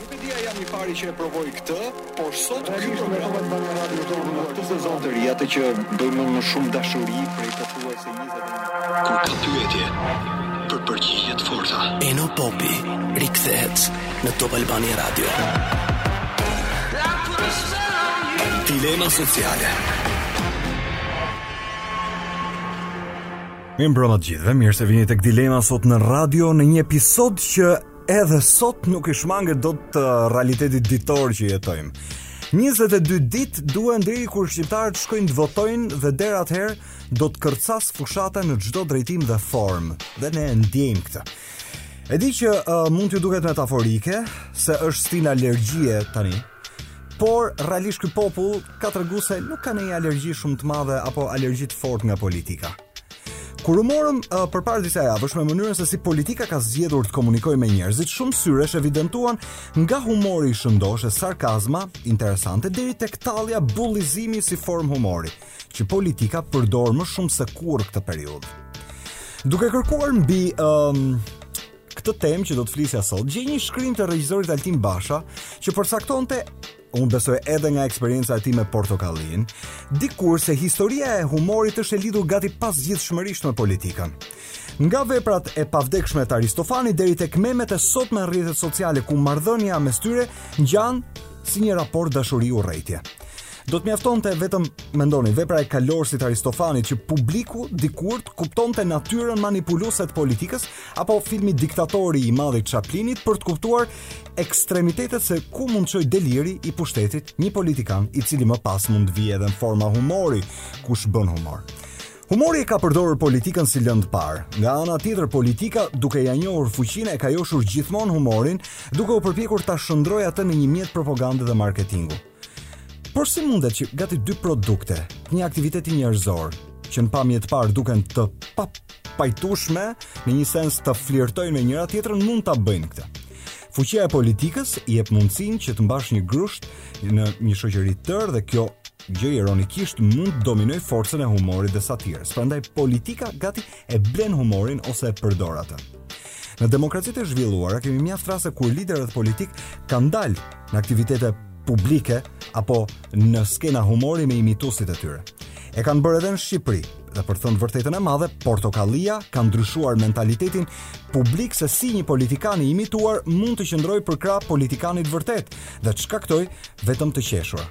Nuk e di a jam i pari që e provoj këtë, por sot në Top Albania Radio do të bëj në këtë sezon të ri, atë që bëj me më shumë dashuri prej pothuajse 20 Kur ka pyetje për përgjigjet e forta. Eno Popi rikthehet në Top Albania Radio. Dilema sociale. Mirëmbrëma të gjithëve, mirë se vini tek dilema sot në radio në një episod që edhe sot nuk i shmanget dot realitetit ditor që jetojmë. 22 ditë duhen deri kur shqiptarët shkojnë të votojnë dhe deri atëherë do të kërcasë fushata në çdo drejtim dhe formë dhe ne e ndjejmë këtë. E di që uh, mund t'ju duket metaforike se është stinë alergjie tani, Por, realisht ky popull ka tregu se nuk ka ndonjë alergji shumë të madhe apo alergji të fortë nga politika. Kur u morëm uh, përpara disa javësh me mënyrën se si politika ka zgjedhur të komunikojë me njerëzit, shumë syresh evidentuan nga humori i shëndoshë e sarkazma interesante deri tek tallja, bullizimi si formë humori, që politika përdor më shumë se kurrë këtë periudhë. Duke kërkuar mbi um, Këtë temë që do të flisja sot, gjej një shkrim të regjisorit Altin Basha, që përcaktonte unë besoj edhe nga eksperienca e tij me Portokallinë, dikur se historia e humorit është e lidhur gati pazgjidhshmërisht me politikën. Nga veprat e pavdekshme të Aristofanit deri tek memet e sotme në rrjetet sociale ku marrëdhënia mes tyre ngjan si një raport dashuri urrejtje. Do të mjaftonte vetëm mendoni vepra Kalorësit e Aristofanit që publiku dikur të kuptonte natyrën manipuluese të politikës Apo filmi Diktatori i madh i Chaplinit për të kuptuar ekstremitetet se ku mund të çojë deliri i pushtetit një politikan i cili më pas mund të vijë edhe në forma humori, kush bën humor. Humori e ka përdorur politikën si lëndë të parë. Nga ana tjetër politika, duke ia njohur fuqinë, e ka joshur gjithmonë humorin, duke u përpjekur ta shndërrojë atë në një mjet propagande dhe marketingu. Por si mundet që gati dy produkte të një aktiviteti njerëzor, që në pamje të parë duken të papajtueshme, në një sens të flirtojnë me njëra-tjetrën, mund ta bëjnë këtë. Fuqia e politikës i jep mundësinë që të mbajë një grusht në një shoqëri të tërë dhe kjo gjë ironikisht mund të dominojë forcën e humorit dhe satirës. Prandaj politika gati e blen humorin ose e përdor atë. Në demokracitë e zhvilluara kemi mjaft raste kur liderët politikë kanë dalë në aktivitete publike apo në skena humori me imituesit e tyre. E kanë bërë edhe në Shqipëri, dhe për të thënë të vërtetën e madhe, Portokallia ka ndryshuar mentalitetin publik se si një politikan i imituar mund të qëndrojë përkrah politikanit të vërtetë dhe të shkaktojë vetëm të qeshura.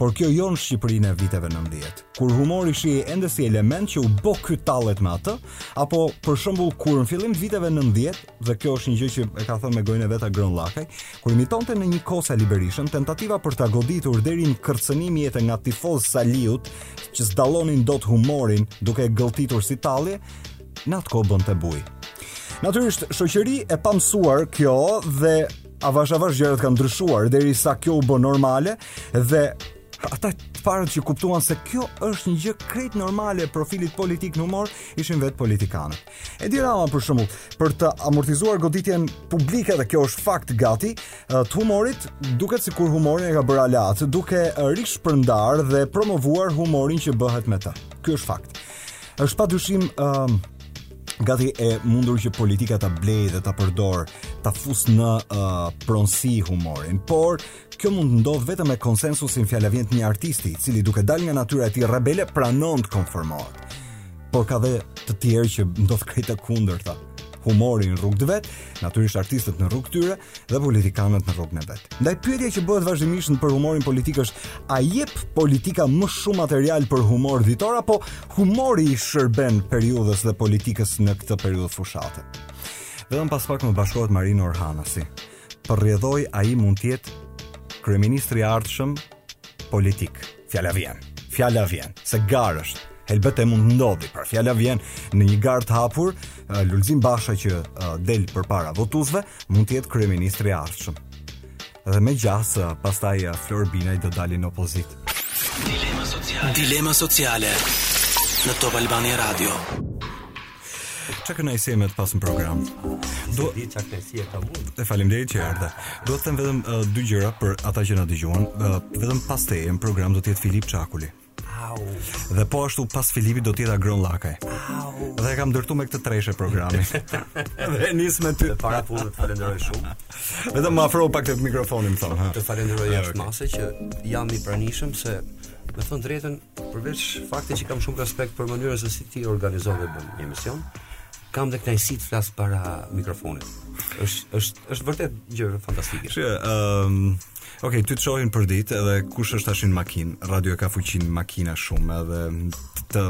Por kjo jo në Shqipërinë e viteve 90, kur humori shihej ende si element që u bë ky tallet me atë, apo për shembull kur në fillim të viteve 90, dhe kjo është një gjë që e ka thënë me gojën e vet Agron Llakaj, kur imitonte në një kohë Sali Berishën, tentativa për ta goditur deri në kërcënim jete nga tifozë të Saliut, që s'dallonin dot humorin duke e gëlltitur si tallje, në atë kohë bënte bujë. Natyrisht, shoqëri e pamësuar kjo dhe Avash avash gjërat kanë ndryshuar derisa kjo u bë normale dhe ata të parët që kuptuan se kjo është një gjë krejt normale e profilit politik në humor, ishin vetë politikanët. Edi Rama për shembull, për të amortizuar goditjen publike dhe kjo është fakt gati, të humorit duket sikur humorin e ka bërë aleat, duke rishpërndarë dhe promovuar humorin që bëhet me të. Kjo është fakt. është pa dyshim... Uh, gati e mundur që politika ta blejë dhe ta përdorë, ta fusë në uh, pronësi humorin. Por kjo mund të ndodhë vetëm me konsensusin fjala vjen të një artisti, i cili duke dalë nga natyra e tij rebele pranon të konformohet. Por ka dhe të tjerë që ndodh krejt e kundërta. Humori në rrugë të vet, natyrisht artistët në rrugë të tyre, dhe politikanët në rrugën e vet. Ndaj pyetja që bëhet vazhdimisht për humorin politik është a jep politika më shumë material për humor ditor apo humori i shërben periudhës dhe politikës në këtë periudhë fushate. Vetëm pas pak më bashkohet Marin Orhanasi. Për rrjedhojë ai mund të jetë kryeministri i ardhshëm politik. Fjala vjen. Fjala vjen. Se garë është. Helbete mund të ndodhi, pra fjala vjen në një garë të hapur, Lulzim Basha që del përpara votuesve, mund të jetë kryeministri i ardhshëm. Dhe me gjasë, pastaj Flor Binaj do dalin në opozitë. Dilema sociale. Dilema sociale. Në Top Albania Radio. Ç'kënaqësi me të pas në program. Do të çka kënaqësi e ka më. Të faleminderit që erdhe. Do të them vetëm uh, dy gjëra për ata që na dëgjojnë. Uh, vetëm pas teje në program do të jetë Filip Çakuli. Au. Dhe po ashtu pas Filipit do të jetë Agron Llakaj. Au. Dhe kam ndërtu me këtë treshe programin. dhe nis me ty. Para punës, të falenderoj shumë. Vetëm më afro pak këtë mikrofonin më thon, ha. Të falenderoj jashtë mase që jam i pranishëm se me thënë të drejtën Përveç faktit që kam shumë respekt për mënyrën se si ti organizon dhe bën një emision, kam dhe kënaqësi të flas para mikrofonit. Është është është vërtet gjë fantastike. Shë, um, Ok, ty të shohin përditë edhe kush është tashi në makinë. Radio e ka fuqinë në makina shumë edhe të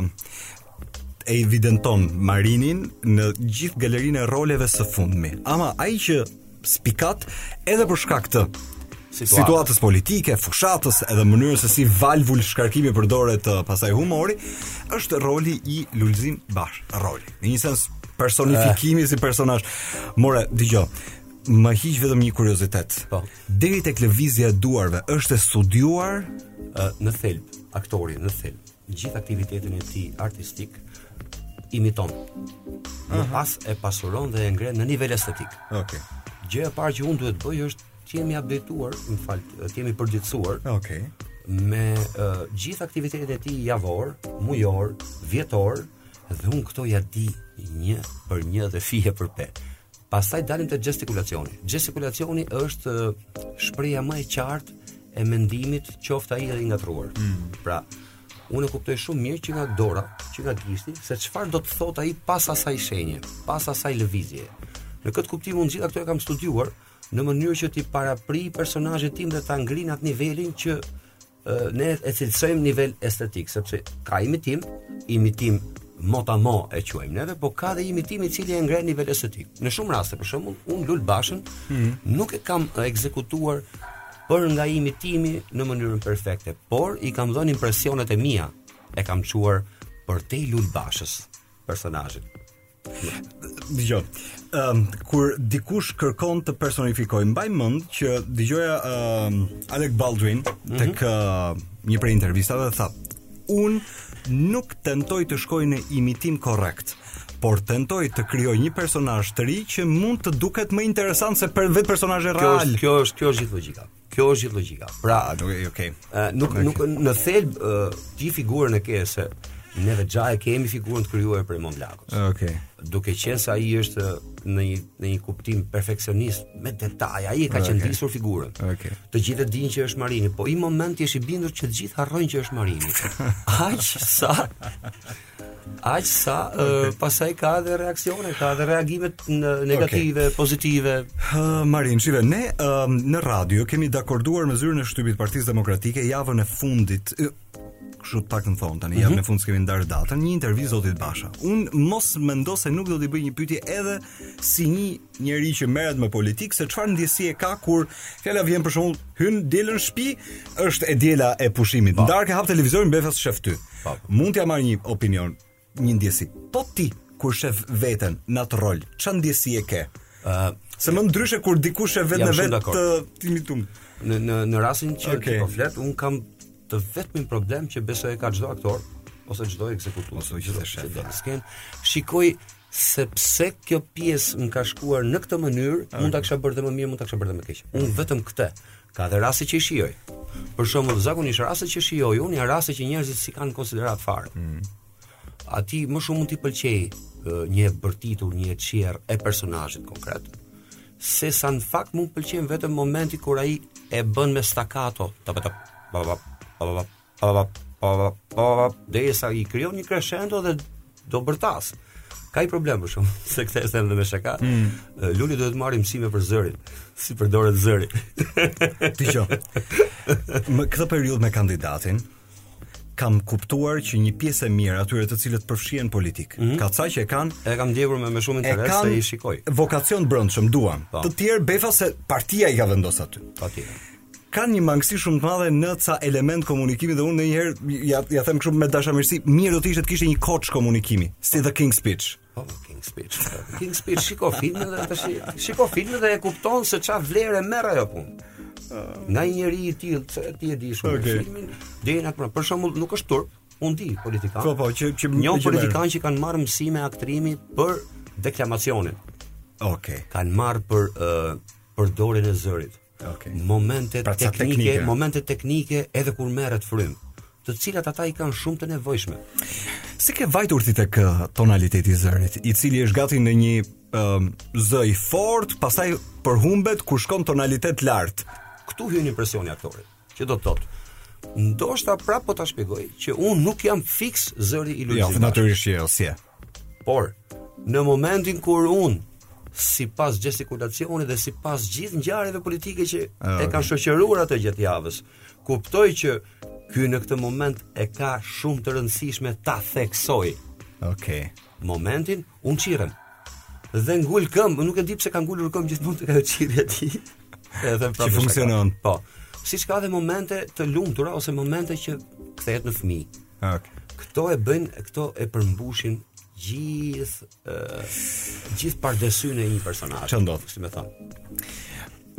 evidenton Marinin në gjithë galerinë e roleve së fundmi. Ama ai që spikat edhe për shkak të situatës politike, fushatës edhe mënyrës se si valvul shkarkimi përdoret uh, pasaj humori, është roli i Lulzim Bashës, roli. Në një sens personifikimi si personazh. More, dëgjo. Më hiq vetëm një kuriozitet. Deri tek lëvizja e duarve është e studiuar Ë, në thelb, aktori në thelb. gjithë aktivitetin e tij artistik imiton. Më pas e pasuron dhe e ngre në nivel estetik. Okej. Gjëja e parë që unë duhet të bëj është të jemi updateuar, më fal, të jemi përditësuar. Okej. Me uh, gjithë aktivitetin e tij javor, mujor, vjetor, dhe unë këto ia di një për një dhe fije për pe. Pastaj dalim te gjestikulacioni. Gjestikulacioni është shprehja më e qartë e mendimit, qoftë ai edhe i ngatruar. Mm. Pra, unë e kuptoj shumë mirë që nga dora, që nga gishti, se çfarë do të thotë ai pas asaj shenje, pas asaj lëvizje. Në këtë kuptim unë gjitha këto i kam studiuar në mënyrë që t'i paraprij personazhit tim dhe ta ngre në atë nivelin që ne e cilësojmë nivel estetik sepse ka imitim, imitim motamo e quajmë neve, po ka dhe imitim i cili e ngre në nivel estetik. Në shumë raste, për shembull, unë Lul Bashën hmm. nuk e kam ekzekutuar për nga imitimi në mënyrën perfekte, por i kam dhënë impresionet e mia. E kam çuar përtej Lul Bashës. personazhin. Dëgjo. Ëm um, kur dikush kërkon të personifikojë, mbaj mend që dëgjoja um, Alec Baldwin mhm. tek uh, një prej intervistave dhe tha, "Unë nuk tentoj të shkoj në imitim korrekt." por tentoj të krijoj një personazh të ri që mund të duket më interesant se vetë personazhi real. Kjo është kjo është kjo është gjithë logjika. Kjo është gjithë logjika. Pra, nuk e okay. Uh, nuk nuk në thelb uh, gjithë figurën e ke se ne dezha e kemi figurën të krijuar prej Mond Budinës. Okej. Duke qenë se ai është në një në një kuptim perfeksionist me detaje, ai e ka okay. qëndisur figurën. Okej. Të gjithë e dinë që është Marini, po një moment është i bindur që të gjithë harrojnë që është Marini. Aq sa Aq sa okay. pasaj ka edhe reaksione, ka edhe reagime negative, okay. pozitive. Uh, Marin, shiko, ne uh, në radio kemi dakorduar me zyrën e shtypit Partisë Demokratike javën e fundit, kështu të paktën thonë tani, mhm. javën e fundit kemi ndarë datën, një intervistë zotit Basha. Unë mos mendo se nuk do t'i bëj një pyetje edhe si një njeri që merret me politikë se çfarë ndjesie ka kur fjala vjen për shembull hyn të dielën në shtëpi është e diela e pushimit po. në darkë hap televizorin befas shef ty po. mund t'ia marr një opinion një ndjesi po ti kur shef veten në atë rol çfarë ndjesie ke uh, se është ndryshe kur dikush e sheh veten e vet të imitum në në në rastin që okay. ti po flet unë kam të vetmin problem që besoj e ka çdo aktor ose çdo ekzekutues ose çdo shef shikoj sepse kjo pjesë më ka shkuar në këtë mënyrë, okay. mund ta kisha bërë dhe më mirë, mund ta kisha bërë dhe më keq. Unë mm. vetëm këtë. Ka dhe raste që i shijoj. Për shembull, zakonisht raste që shijoj, unë janë raste që njerëzit s'i kanë konsideratë fare. Mm. Atij më shumë mund t'i pëlqejë një bërtitur, një çjerrje e personazhit konkret. Sesa në fakt mu më pëlqen vetëm momenti kur ai e bën me stakato, ta pa ta pa pa pa pa Dhe sa i krijon një crescendo dhe do bërtasë. Ka një problem për shumë, se këtë e them dhe me shaka. Mm. Luli duhet të marri mësime për zërin, si përdoret zëri. Ti ço, në këtë periudhë me kandidatin, kam kuptuar që një pjesë e mirë e atyre të cilët përfshihen në politikë. Mm -hmm. Ka ca që e kanë, e kam ndjekur me më shumë interes se i shikoj. Vokacion të brendshëm duan. Pa. Po. Të tjerë befas se partia i ka vendosur aty. Patjetër. kanë një mangësi shumë të madhe në ca element komunikimi dhe unë ndonjëherë ja ja them kështu me dashamirësi, mirë do të ishte të kishte një coach komunikimi, si the King's Speech. Po, oh, King's Speech. King's Speech shiko filmin dhe tash shiko filmin dhe e kupton se çfarë vlere merr ajo punë. Nga një njeri i tillë, se ti e di shumë okay. filmin, deri në atë për shembull nuk është turp, unë di politikanë. Po po, që që njoh politikanë që kanë marrë mësime aktrimi për deklamacionin. Okej. Okay. Kan marr për uh, përdorimin e zërit. Okay. Momente pra, teknike, teknike, momente teknike edhe kur merret frymë, të cilat ata i kanë shumë të nevojshme. Si ke vajtur ti tek uh, tonaliteti i zërit, i cili është gati në një um, zë i fortë, pastaj përhumbet kur shkon tonalitet lart. Këtu hyn impresioni i aktorit. Që do të thotë, ndoshta prapë po ta shpjegoj që unë nuk jam fiks zëri i Lulit. Jo, natyrisht jo, si e. Por në momentin kur unë sipas gjestikulacionit dhe sipas gjithë ngjarjeve politike që e kanë shoqëruar atë gjatë javës, kuptoj që ky në këtë moment e ka shumë të rëndësishme ta theksojë. Okej. Okay. Momentin, unë çirrem. Dhe ngul këmbë, nuk e di pse ka ngulur këmbë gjithmonë te ajo çirrja e tij. Edhe pra funksionon. Po. Siç ka dhe momente të lumtura ose momente që kthehet në fëmijë. Okej. Okay. Këto e bëjnë, këto e përmbushin gjithë uh, gjithë pardesyn e një personazhi. Çfarë ndodh? Si më thonë.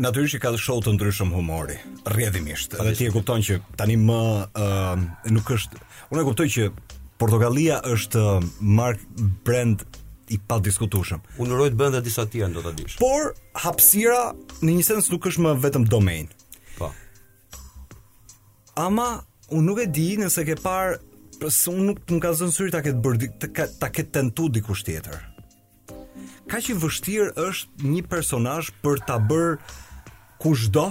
Natyrisht që ka show të ndryshëm humori, rrjedhimisht. Dhe ti e kupton që tani më uh, nuk është, unë e kuptoj që Portokallia është mark brand i padiskutueshëm. Unë uroj të bëhen dhe disa të tjerë do ta dish. Por hapësira në një sens nuk është më vetëm domain. Po. Ama unë nuk e di nëse ke parë, se unë nuk më ka zënë syri ta ketë bërë ta ketë tentu dikush tjetër. Kaq i vështirë është një personazh për ta bërë kushdo?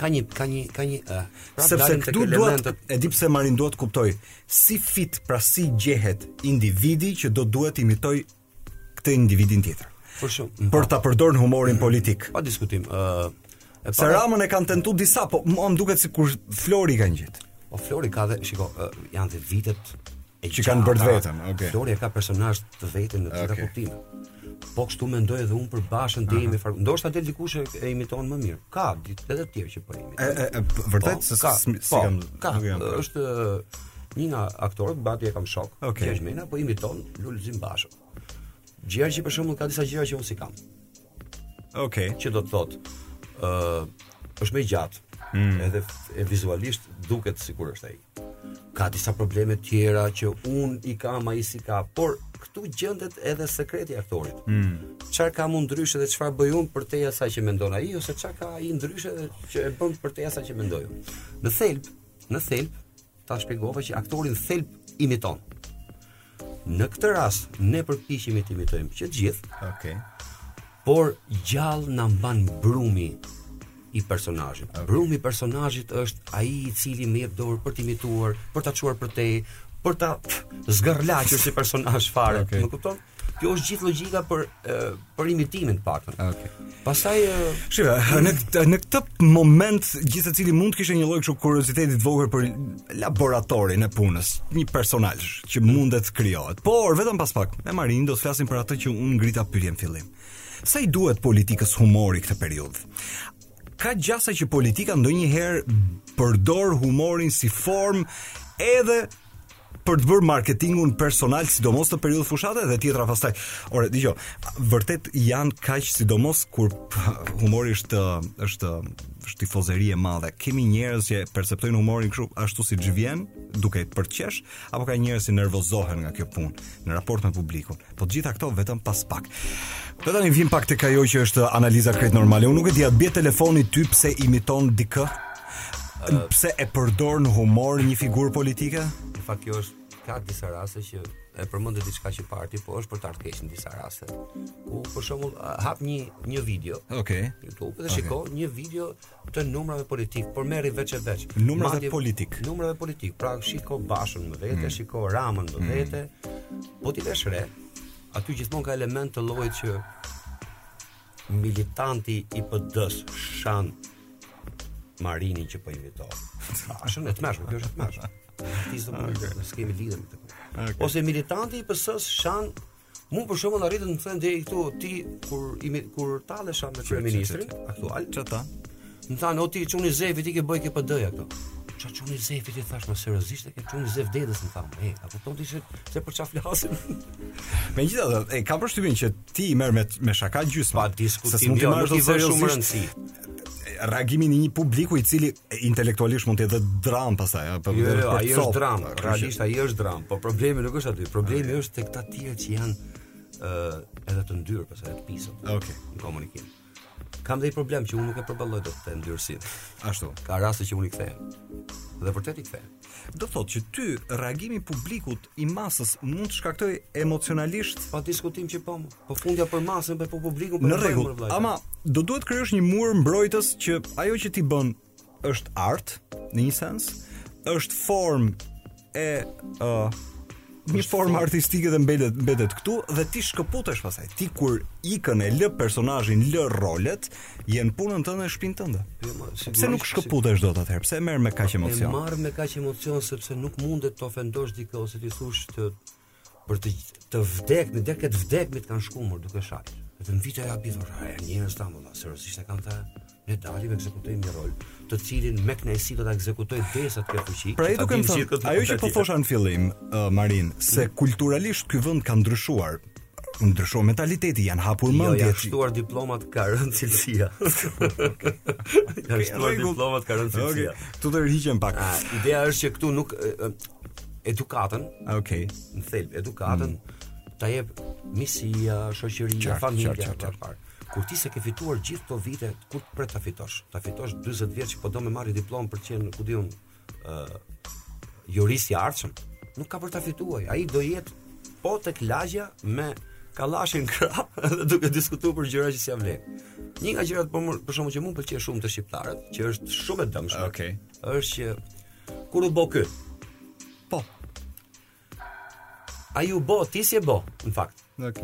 Ka një ka një ka një uh, sepse këtu duhet e di pse Marin duhet të kuptoj si fitohet pra si gjehet individi që do duhet të imitojë këtë individin tjetër. Për shumë. Për ta përdorur humorin politik. Pa diskutim. ë uh, Se Ramën e kanë tentu disa, po më duket sikur Flori ka ngjit. Po Flori ka dhe, shiko, uh, janë dhe vitet E që kanë bërë vetëm, okay. Flori e ka personazh të vetin në të gjitha okay. kuptimet. Po kështu mendoj edhe unë për Bashën deri në një farë. Ndoshta del dikush e imiton më mirë. Ka edhe të tjerë që po imiton. E, e, po, vërtet po, se ka, si po, kam, ka, nuk është një nga aktorët, biles e kam shok, okay. Gjergj Mena, po imiton Lulzim Bashën. Gjergj për shembull ka disa gjëra që unë s'i kam. Okej. Okay. Që do të thotë, ë uh, është më i gjatë. Mm. Edhe e vizualisht duket sikur është ai. Ka disa probleme të tjera që un i kam ai s'i ka, por këtu gjendet edhe sekreti i aktorit. Mm. Çfarë kam un ndryshe dhe çfarë bëj un përtej asaj që mendon ai ose çfarë ka ai ndryshe dhe që e bën përtej asaj që mendoj un. Në thelb, në thelb Ta shpjegova që aktori në thelb imiton. Në këtë rast ne përpiqemi të imitojmë që të gjithë. Okej. Okay. Por gjallë na mban brumi i personazhit. Okay. Brumi i personazhit është ai i cili më jep dorë për të imituar, për ta çuar përtej, për ta zgërlaqur si personazh fare. Okay. Më kupton? Kjo është gjithë logjika për për imitimin të paktën. Ah, okej. Okay. Pastaj shiva, në këtë në këtë moment gjithsecili mund të kishte një lloj kështu kurioziteti të vogël për laboratorin e punës, një personazh që mundet të krijohet. Por vetëm pas pak, me Marin do të flasim për atë që unë ngrita pyetjen në fillim. Sa i duhet politikës humori këtë periudhë? Ka gjasa që politika ndonjëherë përdor humorin si formë edhe për të bërë marketingun personal sidomos në periudhë fushate dhe tjetra pastaj. Ore, dëgjo, vërtet janë kaq sidomos kur humori është është është tifozeri e madhe. Kemi njerëz që perceptojnë humorin kështu ashtu siç vjen, dhe për të qesh, Apo ka njerëz që nervozohen nga kjo punë në raport me publikun. Po të gjitha këto vetëm pas pak. Dhe tani vim pak tek ajo që është analiza krejt normale. Unë nuk e di, të bie telefoni ty pse imiton dikë? pse e përdor në humor një figurë politike? Në fakt kjo është ka disa raste që e përmendë diçka që s'para ti, po është për të ardhur keq në disa raste. Ku për shembull hap një një video. Okej. Okay. YouTube dhe shikon okay. një video Kupto, humor dhe politikë, por merri veç e veç. Humor dhe politikë. Humor dhe politikë. Pra shiko Bashën më vete, mm. shiko Ramën më mm. vete. Po t'i vesh re, aty gjithmonë ka element të llojit që militanti i PD-së shan Marinin që po imiton Bashën. E tmerrshme, kjo është e tmerrshme. Ti s'do të më s'kemi lidhje me të. Ose militanti i PS-së shan Mu për shembull më arritën të thonë deri këtu ti kur, kur tallesha me kryeministrin aktual. Çfarë Më thanë, o ti çuni i Zefit, ik e bëj ke PD-ja këtu. Çfarë çuni i Zefit i thashë, më seriozisht e ke çuni i Zef Dedës më thanë. Ej, a kupton ti se se për çfarë flasim? Megjithatë, e kam përshtypjen që ti i merr me me shaka gjysmë. Pa diskutim, se nuk jo, e marr shumë rëndësi. Reagimin e një publiku i cili intelektualisht mund të jetë dramë pastaj apo jo, jo, ai është dramë, realisht ai është dramë, po problemi nuk është aty, problemi është te këta të tjerë që janë ë uh, edhe të ndyrë pastaj, të pistë. Okej, okay. në komunikim. Kam dhe një problem që unë nuk e përballoj dot ndyrësinë. Ashtu. Ka raste që unë i kthehem. Dhe vërtet i kthehem. Do thotë që ty reagimi i publikut, i masës mund të shkaktojë emocionalisht pa diskutim që po po fundja për masën për po publikun për në rregull ama do duhet të krijosh një mur mbrojtës që ajo që ti bën është art në një sens është formë e uh, një formë artistike dhe mbetet mbetet këtu dhe ti shkëputesh pasaj ti kur ikën e lë personazhin lë rolet Je në punën tënde në shtëpinë tënde. Jo, ma, Pse nuk shkëputesh dot atëherë? Pse e merr me kaq emocion? E marr me kaq emocion sepse nuk mundet të ofendosh dikë ose t'i thuash të për të të vdektë, të vdektë, të vdektë, më kanë shkruar duke shajt. Dhe të vjen të thuash, "A janë njerëz këta, more, seriozisht e kanë thënë." Ne dalim ekzekutojmë një rol, të cilin me kënaqësi do ta ekzekutoj derisa të kem fuqi. Pra je duke më thënë, ajo që po thosha në fillim, uh, Marin, se kulturalisht ky vend ka ndryshuar. ndryshon mentaliteti, janë hapur jo, mendjet. Jo, janë shtuar diplomat ka rënë cilësia. janë shtuar diplomat ka rënë cilësia. Okay. Do të rrihemi pak. A, ideja është që këtu nuk, edukatën. Okej. Okay. Në thelb edukatën mm. ta jep miqësia, shoqëria, familja e para. Kur ti s'e ke fituar gjithë këto vite, kur pret ta fitosh? Ta fitosh 40 vjeç që po do me marrë diplom për të qenë, ku di unë, uh, jurist i ardhshëm, nuk ka për ta fituar. Ai do jetë po tek lagja me kallash në krah dhe duke diskutuar për gjëra që s'ia vlejnë. Një nga gjërat për shembull që mua më pëlqen shumë te shqiptarët, që është shumë e dëmshme. Okej. Okay. Është që kur u bo ky? Po. Ai u bo, ti s'je bo, në fakt. Ok.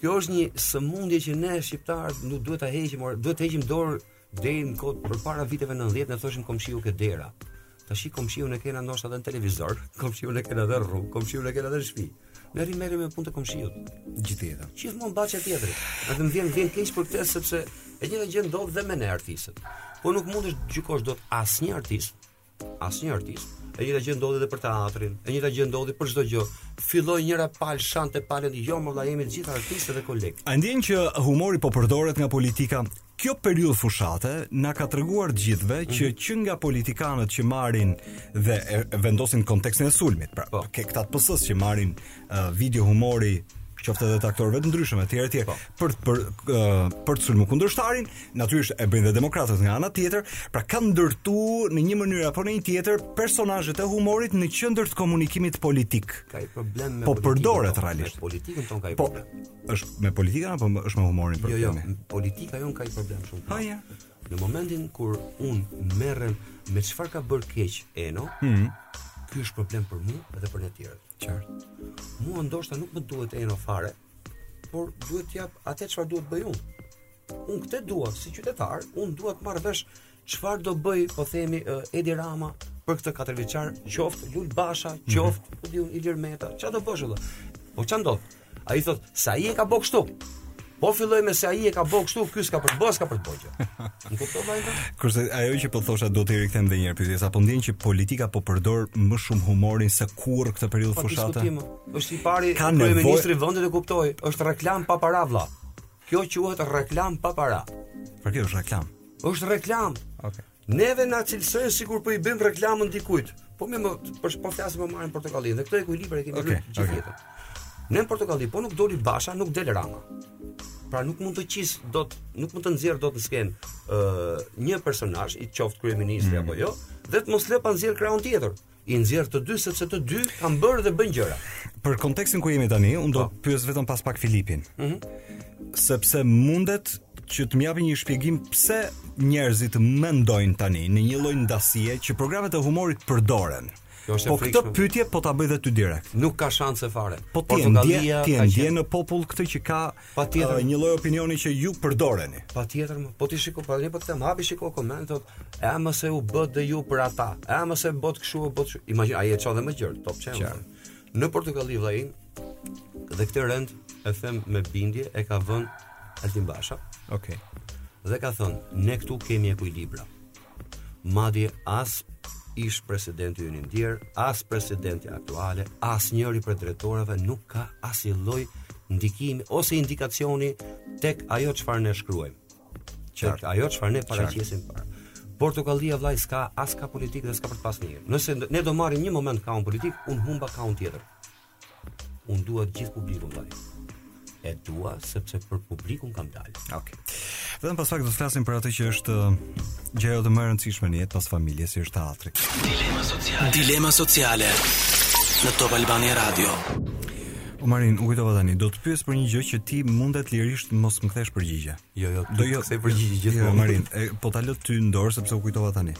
Kjo është një sëmundje që ne shqiptarët nuk duhet ta heqim, por duhet të heqim dorë deri në kohë përpara viteve 90 ne thoshim komshiu ke dera. Tashi komshiun e kena ndoshta edhe në televizor, komshiun e kena edhe në rrugë, komshiun e kena edhe në shpi. Ne rrimë merremi me punët e komshiut. Gjithë jetën. Gjithmonë ça bën tjetri. Edhe më vjen vjen keq për këtë sepse e njëjta gjë ndodh dhe me ne artistët. Po nuk mund të gjykosh dot asnjë artist Asnjë artist. E njëjta gjë ndodhi edhe për teatrin, e njëjta gjë ndodhi për çdo gjë. Filloi njëra palë shante palën, jo more vëlla jemi të gjithë artistë dhe kolegë. A e ndjen që humori po përdoret nga politika? Kjo periudhë fushate na ka treguar të gjithëve mhm. që që nga politikanët që marrin dhe vendosin kontekstin e sulmit, pra po. ke këta të PS-së që marrin video humori qoftë edhe të aktorëve të ndryshëm etj etj po. për për për të sulmuar kundërshtarin, natyrisht e bëjnë dhe demokratët nga ana tjetër, pra kanë ndërtu në një mënyrë apo në një tjetër personazhet e humorit në qendër të komunikimit politik. Ka një problem me po përdoret po, realisht. Me politikën tonë ka një po, problem. Është me politikën apo është me humorin për këtë? Jo, jo, politika jonë ka një problem shumë. Po ja. Në momentin kur unë merrem me çfarë ka bërë keq Eno, mm -hmm. ky është problem për mua dhe për të tjerët. Qartë. Mua ndoshta nuk më duhet Eno fare, por duhet të jap atë çfarë duhet të bëj unë. Unë këtë dua si qytetar, unë dua të marr vesh çfarë do bëj, po themi uh, Edi Rama për këtë katërvjeçar, qoftë Lul Basha, mhm. qoftë mm -hmm. Ilir Meta, çfarë do bësh vëllai? Po ça ndodh? Ai thotë, se ai e ka bë kështu. Po filloj me se ai e ka bë kështu, ky s'ka për të bërë, s'ka për të bërë. Nuk e kuptova ai. Kurse ajo që po thosha do të rikthehem edhe një herë pyetjes, a po ndjen që politika po përdor më shumë humorin se kurrë këtë periudhë po, fushate? Është i pari ka nevoj... ministri i vendit e kuptoi, është reklamë pa para vlla. Kjo quhet reklamë pa para. Po kjo është reklamë. Është reklamë. Okej. Okay. Neve na cilësojnë sikur po i bëjmë reklamën dikujt. Po më po po flasim marrim Portokallinë dhe këtë ekuilibër e kemi okay, gjithë okay. jetën. Në Portokalli po nuk doli Basha, nuk del Rama. Pra nuk mund të qis dot, nuk mund të nxjerr dot në skenë ë uh, një personazh, qoftë kryeministri mm. apo jo, dhe të mos lë pa nxjerrë krahun tjetër. i nxjerr të dy sepse të dy kanë bërë dhe bëjnë gjëra. Për kontekstin ku jemi tani, unë do po. të pyes vetëm pas pak Filipin. Ëh. Mm -hmm. Sepse mundet që të më japë një shpjegim pse njerëzit mendojnë tani në një lloj ndasie që programet e humorit përdoren. Po këtë pyetje po ta bëj dhe ty direkt. Nuk ka shanse fare. Po ti ndjen, ti ndjen në popull këtë që ka Patjetër. Një lloj opinioni që ju përdoreni. Patjetër, po ti shiko, po unë po të them, hapi shiko komentet, e ama se u bëtë dhe ju për ata. E ama se bëtë kshu, bëtë kshu. Imagjino, ai e çon dhe më gjerë, Top Channel. Në Portokalli vllai dhe këtë rend e them me bindje e ka vënë Altin Basha. Okej. Okay. Dhe ka thënë, ne këtu kemi ekuilibra. Madje as ish-presidenti ynë i ndjerë, as presidentja aktuale, as njëri prej drejtorëve nuk ka asnjë lloj ndikimi ose indikacioni tek ajo çfarë ne shkruajmë. Tek ajo çfarë ne paraqesim pra. Portokallia vllai s'ka pas kah politik dhe s'ka për të pas ndonjëherë. Nëse ne do marrim një moment kahun politik, unë humba kahun tjetër. Unë dua gjithë publikun vllai. E dua sepse për publikun kam dalë. Okej. Okay. Vetëm pas pak do të flasim për atë që është uh, gjëja më e rëndësishme në jetë pas familjes, siç është teatri. Dilema sociale. Dilema sociale në Top Albania Radio. O Marin, u kujtova tani, do të pyes për një gjë që ti mundet lirisht mos më kthesh përgjigje. Jo, jo, do jo kthej përgjigje gjithmonë. Jo, Marin, e, po ta lë ty në dorë sepse u kujtova tani.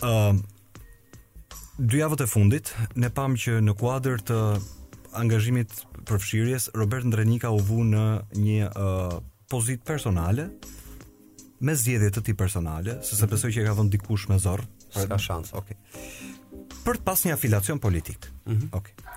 Ëm, uh, Dy javët e fundit ne pamë që në kuadër të angazhimit përfshirjes Robert Ndrenika u vu në një uh, pozitë personale me zgjedhje të tij personale, se se besoj që e ka vënë dikush me zor, s'ka shans. Okej. Okay. Për të pas një afiliacion politik. Mm -hmm. Okej. Okay.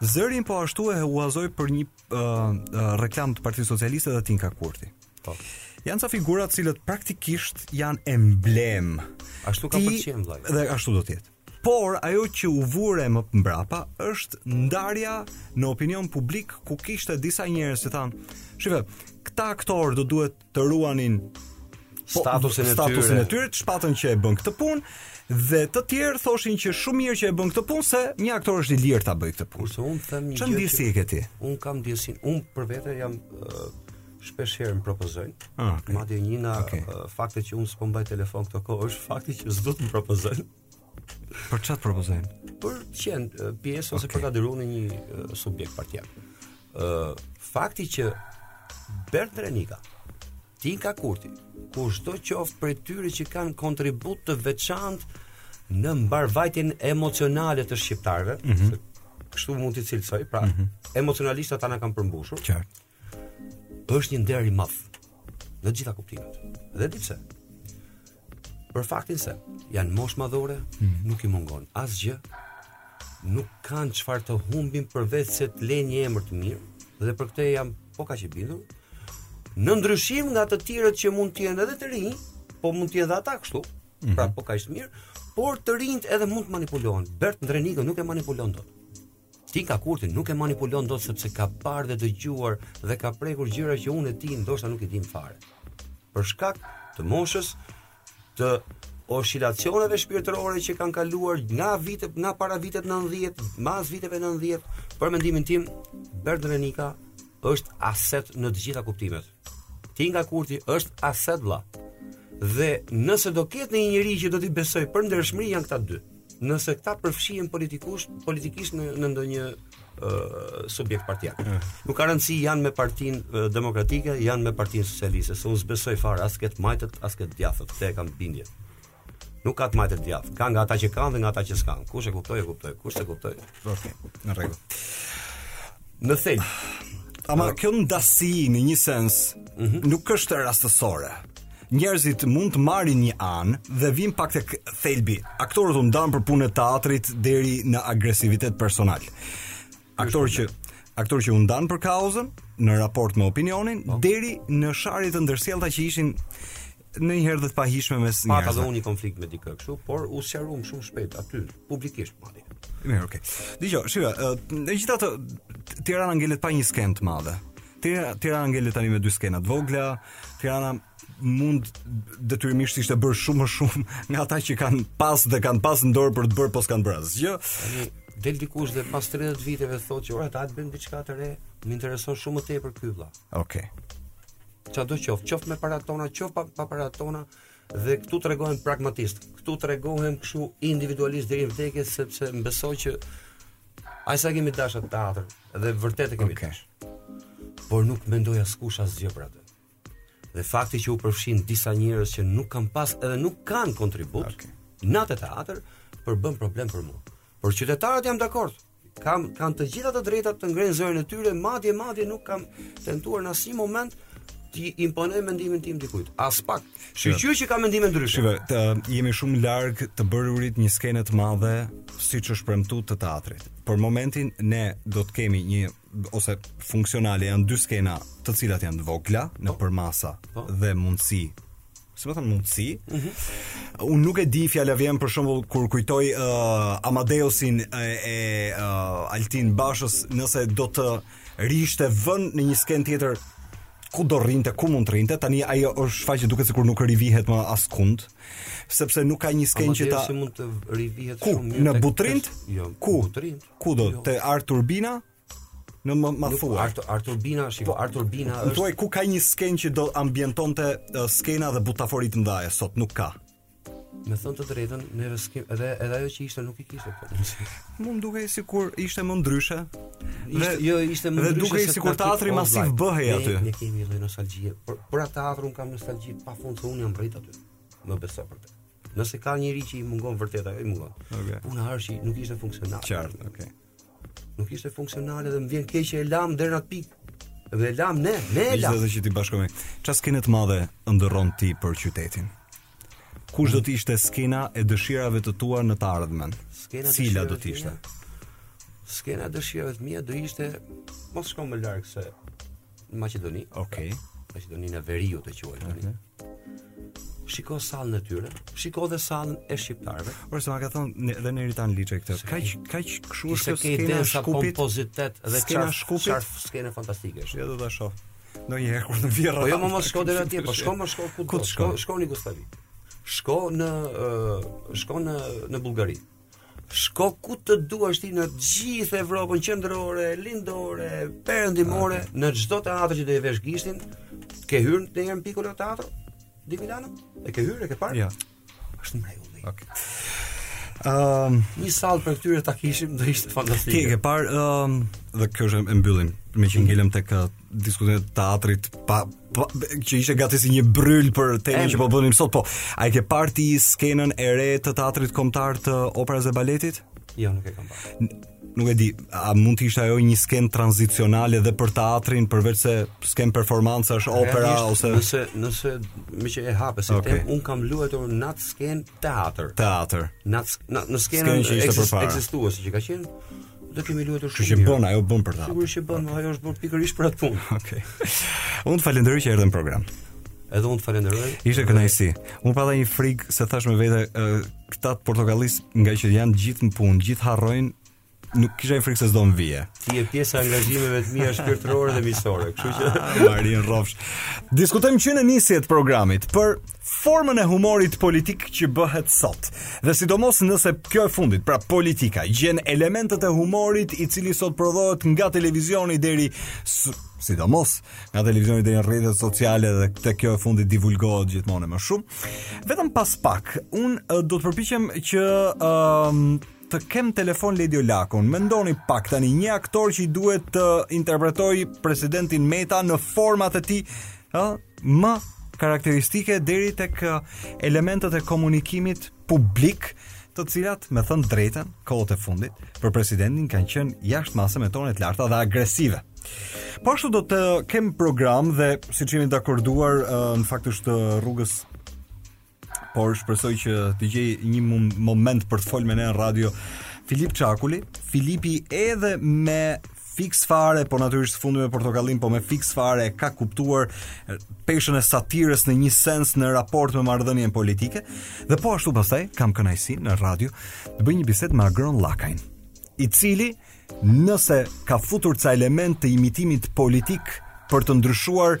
Zërin po ashtu e huazoi për një uh, uh, reklamë të Partisë Socialiste dhe Tinka Kurti. Po. Janë ca figura të cilët praktikisht janë emblemë. Ashtu më pëlqen vllai. Dhe ashtu do të jetë. Por ajo që u vure më mbrapa është ndarja në opinion publik ku kishte disa njerëz që thanë, "Shikoj, këta aktorë do duhet të ruanin po, statusin e tyre, statusin e tyre, s'ka pse që e bën këtë punë." Dhe të tjerë thoshin që shumë mirë që e bën këtë punë se një aktor është i lirë ta bëjë këtë punë. Kurse unë them një gjë. Çfarë ndjesi e ke ti? Unë kam ndjesinë, unë për vete jam uh, shpesh herë më propozojnë. Ah, okay. Madje një nga okay. uh, faktet që unë s'po mbaj telefon këto kohë është fakti që s'dua të më propozojnë. Për çfarë propozojnë? Për të qenë uh, pjesë ose okay. për të aderuar në një uh, subjekt partiak. Ë uh, fakti që Bert Ndrenika, Tinka Kurti, kushdo qoftë prej tyre që kanë kontribut të veçantë në mbarëvajtjen emocionale të shqiptarëve, mm -hmm. kështu mund ta cilësoj, pra mm -hmm. emocionalisht ata na kanë përmbushur. Qartë është një nder i madh në të gjitha kuptimet. Dhe e di pse? Për faktin se janë moshë madhore, hmm. nuk i mungon asgjë, nuk kanë çfarë të humbin përveç se të lënë një emër të mirë dhe për këtë jam po kaq i bindur. Në ndryshim nga të tjerët që mund të jenë edhe të rinj, po mund të jenë edhe ata kështu, mm -hmm. pra po kaq të mirë, por të rinjtë edhe mund të manipulohen. Bert Ndrenikën nuk e manipulon dot. Tinka Kurtin nuk e manipulon dot sepse ka parë dhe dëgjuar dhe ka prekur gjëra që unë e ti ndoshta nuk i dimë fare. Për shkak të moshës, të oscilacioneve shpirtërore që kanë kaluar nga vite nga para vitet 90, mbas viteve 90, për mendimin tim Bert Ndrenika është aset në të gjitha kuptimet. Tinka Kurti është aset vlla. Dhe nëse do ketë në një njeri që do t'i besoj për ndershmëri janë këta dy. Nëse këta përfshihen politikusht, politikisht në, në ndonjë uh, subjekt partiak. Mm. Nuk ka rëndësi janë me partinë uh, demokratike, janë me partinë socialiste, se unë s'besoj fare as te të majtët, as te të djathtët, se e kam bindje. Nuk ka të majtë të djathtë. Ka nga ata që kanë dhe nga ata që s'kanë. Kush e kuptoi, e kuptoi. Kush e kuptoi? Okej, në rregull. Në thelb. Ama kjo ndasi në një sens mm -hmm. nuk është rastësore. Njerëzit mund të marrin një anë dhe vijmë pak tek thelbi. Aktorët u ndanë për punën e teatrit deri në agresivitet personal. aktor që aktor që u ndan për kauzën në raport me opinionin po. deri në sharje të ndërsjellta që ishin ndonjëherë edhe të pahijshme mes njerëzve. Pata dhe unë një konflikt me dikë kështu, por u sqaruam shumë shpejt aty publikisht madje. Mirë, okay. Dëgjo, shiko, megjithatë Tirana ngelet pa një skenë të madhe. Tirana Tirana ngelet tani me dy skena të vogla. Tirana mund detyrimisht ishte bërë shumë më shumë nga ata që kanë pas dhe kanë pas në dorë për të bërë po s'kanë bërë asgjë. Del dikush dhe pas 30 viteve thotë që ore të bëjmë diçka të re, më intereson shumë më tepër ky vëlla. Okej. Okay. Çfarëdo qoftë, qoftë me para tona, qoftë pa, pa para tona dhe këtu tregohem pragmatist. Këtu tregohem kështu individualist deri në vdekje sepse më beso që aq sa kemi dashur teatrin dhe vërtet e kemi okay. dashur. Por nuk mendoi askush asgjë për atë. dhe fakti që u përfshinë disa njerëz që nuk kanë pas edhe nuk kanë kontribut okay. në atë teatr përbën problem për mua. Për qytetarët jam dakord. Kam kanë të gjitha të drejtat të ngrenë zërin e tyre, madje madje nuk kam tentuar në asnjë moment t'i imponoj mendimin tim dikujt. Aspak. Shqyr që ka mendime ndryshe. Shiko, ne jemi shumë larg të bërurit një skenë të madhe siç është premtu të teatrit. Për momentin ne do të kemi një ose funksionale janë dy skena të cilat janë të vogla në po. përmasa po. dhe mundësi si me thënë mundësi mm -hmm. unë nuk e di fjalla vjen për shumë kur kujtoj uh, Amadeusin e, e uh, Altin Bashës nëse do të ishte vënë në një skenë tjetër ku do rrinte, ku mund të rrinte, tani ajo është shfaqje që duket sikur nuk rivihet më askund, sepse nuk ka një skenë që ta mund të rivihet shumë mirë. Ku në Butrint? Jo, ku Butrint? Ku do te ArTurbina? Ndaj ma thua. ArTur ArTurbina, shiko, po, ArTurbina është. Thuaj ku ka një skenë që do ambientonte uh, skena dhe butaforitë e Amadeusit sot nuk ka. Me thënë të drejtën, ne veskim edhe edhe ajo që ishte nuk i kishte po. Mu më dukej sikur ishte më ndryshe. Ishte jo ishte më ndryshe. Dhe dukej sikur teatri masiv bëhej aty. Ne kemi një nostalgji. Për për atë teatrin kam nostalgji pafund se unë jam rrit aty. Më beso për të. Nëse ka njëri që i mungon vërtet ajo më mungon. Okay. Puna është që nuk ishte funksionale. Qartë, okay. Nuk ishte funksionale dhe më vjen keq që e lamë deri në atë pikë. Dhe e lamë ne, ne e lam. Ishte që t'i bashkohemi. Çfarë skene të madhe ëndërron ti për qytetin? Kush do të ishte skena e dëshirave të tua në të ardhmen? Skena Cila do të ishte? Skena e dëshirave të mia do ishte mos shkon më larg se në Maqedoni. Okej. Okay. Maqedoninë e Veriut e quajnë tani. Mm -hmm. Shiko sallën e tyre, shiko dhe sallën e shqiptarëve. Po ma ka thënë dhe Neritan Liçaj këtë. Kaq kaq kshu është skena, kapacitet dhe çka Shkupit. Çfarë skena fantastike është. Ja do ta shoh. Ndonjëherë kur të bjerë. Po jo mo mos shko deri atje, po shko mo shko ku të duash. Shko, shko në Jugosllavi. Shko në shko në në Bullgari. Shko ku të duash ti në gjithë Evropën qendrore, lindore, perëndimore, në çdo teatër që do i vesh gishtin, ke hyrë në teatrin Piccolo Teatro di Milano? E ke hyrë, e ke parë? Jo. Është mrekulli. Okej. Okay. Ehm, um, një sallë prej këtyre ta kishim, do ishte fantastike. Ti e ke parë, ehm, um, dhe kjo është, e mbyllim, meqë ngelëm tek diskutimet e teatrit pa, pa që ishte gati si një bryl për temën që po bënim sot, po a e ke parë ti skenën e re të teatrit kombëtar të operës dhe baletit? Jo, nuk e kam parë. Nuk e di, a mund të ishte ajo një skenë tranzicionale dhe për teatrin përveç se skenë performancash të operas Realisht, ose nëse nëse meqë e hape se okay. un kam luajtur në atë skenë teatër. Teatër. Në në skenën që ekzistuese që ka qenë ne kemi luajtur shumë. Kështu që bën, ajo bën për ta. Sigurisht që bën, ajo është bërë pikërisht për atë punë. Okej. Unë të falenderoj që erdhe në program. Edhe unë të falenderoj. Ishte kënaqësi. Unë pata një frikë se thashë me vete, këta të Portokallisë ngaqë janë gjithë në punë, gjithë harrojnë dhe kisha frikë se s'do më vije. Ti je pjesa e angazhimeve të mia shpirtërore dhe miqësore, kështu që ah, Marin. Rrofsh. Diskutuam që në nisje të programit për formën e humorit politik që bëhet sot. Dhe sidomos nëse kjo e fundit, pra politika, gjen elementët e humorit i cili sot prodhohet nga televizioni deri sidomos nga televizioni deri në rrjetet sociale dhe te kjo e fundit divulgohet gjithmonë më shumë. Vetëm pas pak, un do të përpiqem që ë um, të kem në telefon Ledio Lakon. Mendoni pak tani një aktor që i duhet të interpretojë presidentin Meta në format e tij, ë, më karakteristike deri tek elementet e komunikimit publik të cilat, me thënë drejtën, kohët e fundit, për presidentin kanë qenë jashtë mase me tone të larta dhe agresive. Po ashtu do të kem në program dhe, siç jemi dakorduar, në fakt është rrugës por shpresoj që të gjejë një moment për të folë me ne në radio Filip Çakuli, Filipi edhe me Fiks Fare, po natyrisht Fundi me Portokallinë, po me Fiks Fare e ka kuptuar peshën e satirës në një sens në raport me marrëdhënien politike. Dhe po ashtu pastaj kam kënaqësi në radio të bëj një bisedë me Agron Llakajn, i cili nëse ka futur ca elemente të imitimit politik për të ndryshuar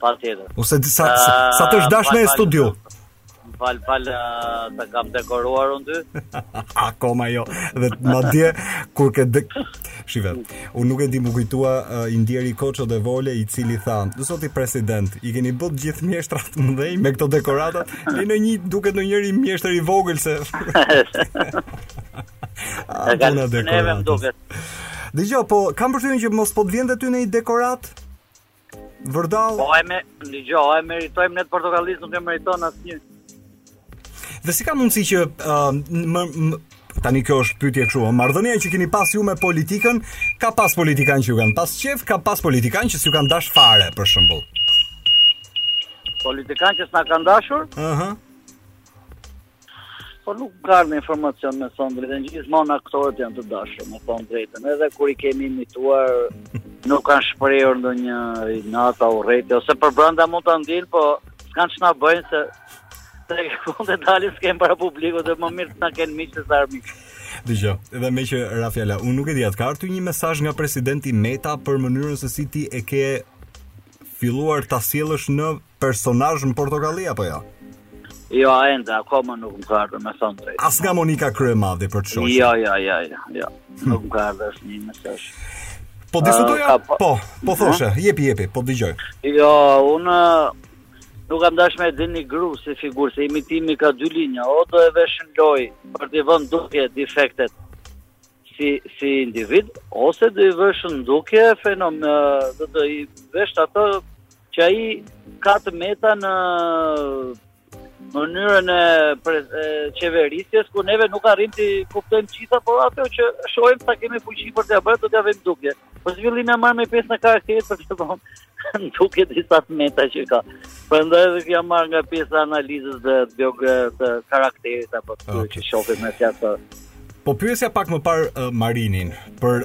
Patjetër. Ose sa sa, sa të dashme në studio. Fal fal të kam dekoruar unë ty. Akoma jo. Dhe madje kur ke dek... Shih, unë nuk e di më kujtua uh, i ndjeri Koço Devole i cili tha, zoti president, i keni bërë të gjithë mjeshtra të mëdhenj me këto dekoratat, e nuk më duket ndonjëri mjeshtër i vogël se... A, të kanë të nevem duket. Dëgjo, po, kam përshtypjen që mos po të vjen dhe ty ndonjë dekoratë? Vërdall. Po e me, dëgjo, e meritojmë ne të Portokallisë, nuk e meriton asnjë. Dhe si ka mundësi që uh, më, më, tani kjo është pyetje kështu, marrëdhënia që keni pas ju me politikën, ka pas politikanë që ju kanë pas qejf, ka pas politikanë që s'ju kanë dash fare për shembull. Politikanë që s'na kanë dashur? Ëh. Uh -huh. Po nuk ka ardhë informacion me thënë të drejtën, gjithmonë aktorët janë të dashur me thënë të drejtën, edhe kur i kemi imituar, nuk kanë shprehur ndonjë notë urrejtje, ose përbrenda mund ta ndiejnë, po s'kanë ç'na bëjnë se tek e fundit dalin në skenë para publikut dhe më mirë të na kenë miq se armiq. Dëgjo, edhe me që Rafjala, unë nuk e di a të ka ardhur një mesaj nga presidenti Meta për mënyrën se si ti e ke filluar ta sjellësh në personazh në Portokalli apo jo? Jo, ende, akoma nuk më ka ardhur, me thënë të drejtën. As nga Monika Kryemadhi për të shoqin? Jo, jo, jo, jo, jo. Hm. Nuk më ka ardhur asnjë mesaj. Po të së doja, po, po, po thoshe, hm? jepi, jepi, po dëgjoj. Jo, unë nuk kam dash me e denigru si figurë, se imitimi ka dy linja, o do e vësh në lojë, për t'i vënë në dukje defektet si, si individ, ose do i vësh në dukje fenomen, do i vësh ato që ai ka të meta në mënyrën e, pre, e qeverisjes ku neve nuk arrijmë të kuptojmë të gjitha, por ato që shohim sa kemi fuqi për të bërë do t'ia vëmë në dukje. Po zhvillim na marr me pesë në karakter për të vënë në dukje disa të meta që ka. Prandaj edhe jam marr nga pjesa e analizës dhe biografisë të karakterit apo të okay. që shohim me fjalë Po pyesja pak më parë uh, Marinin për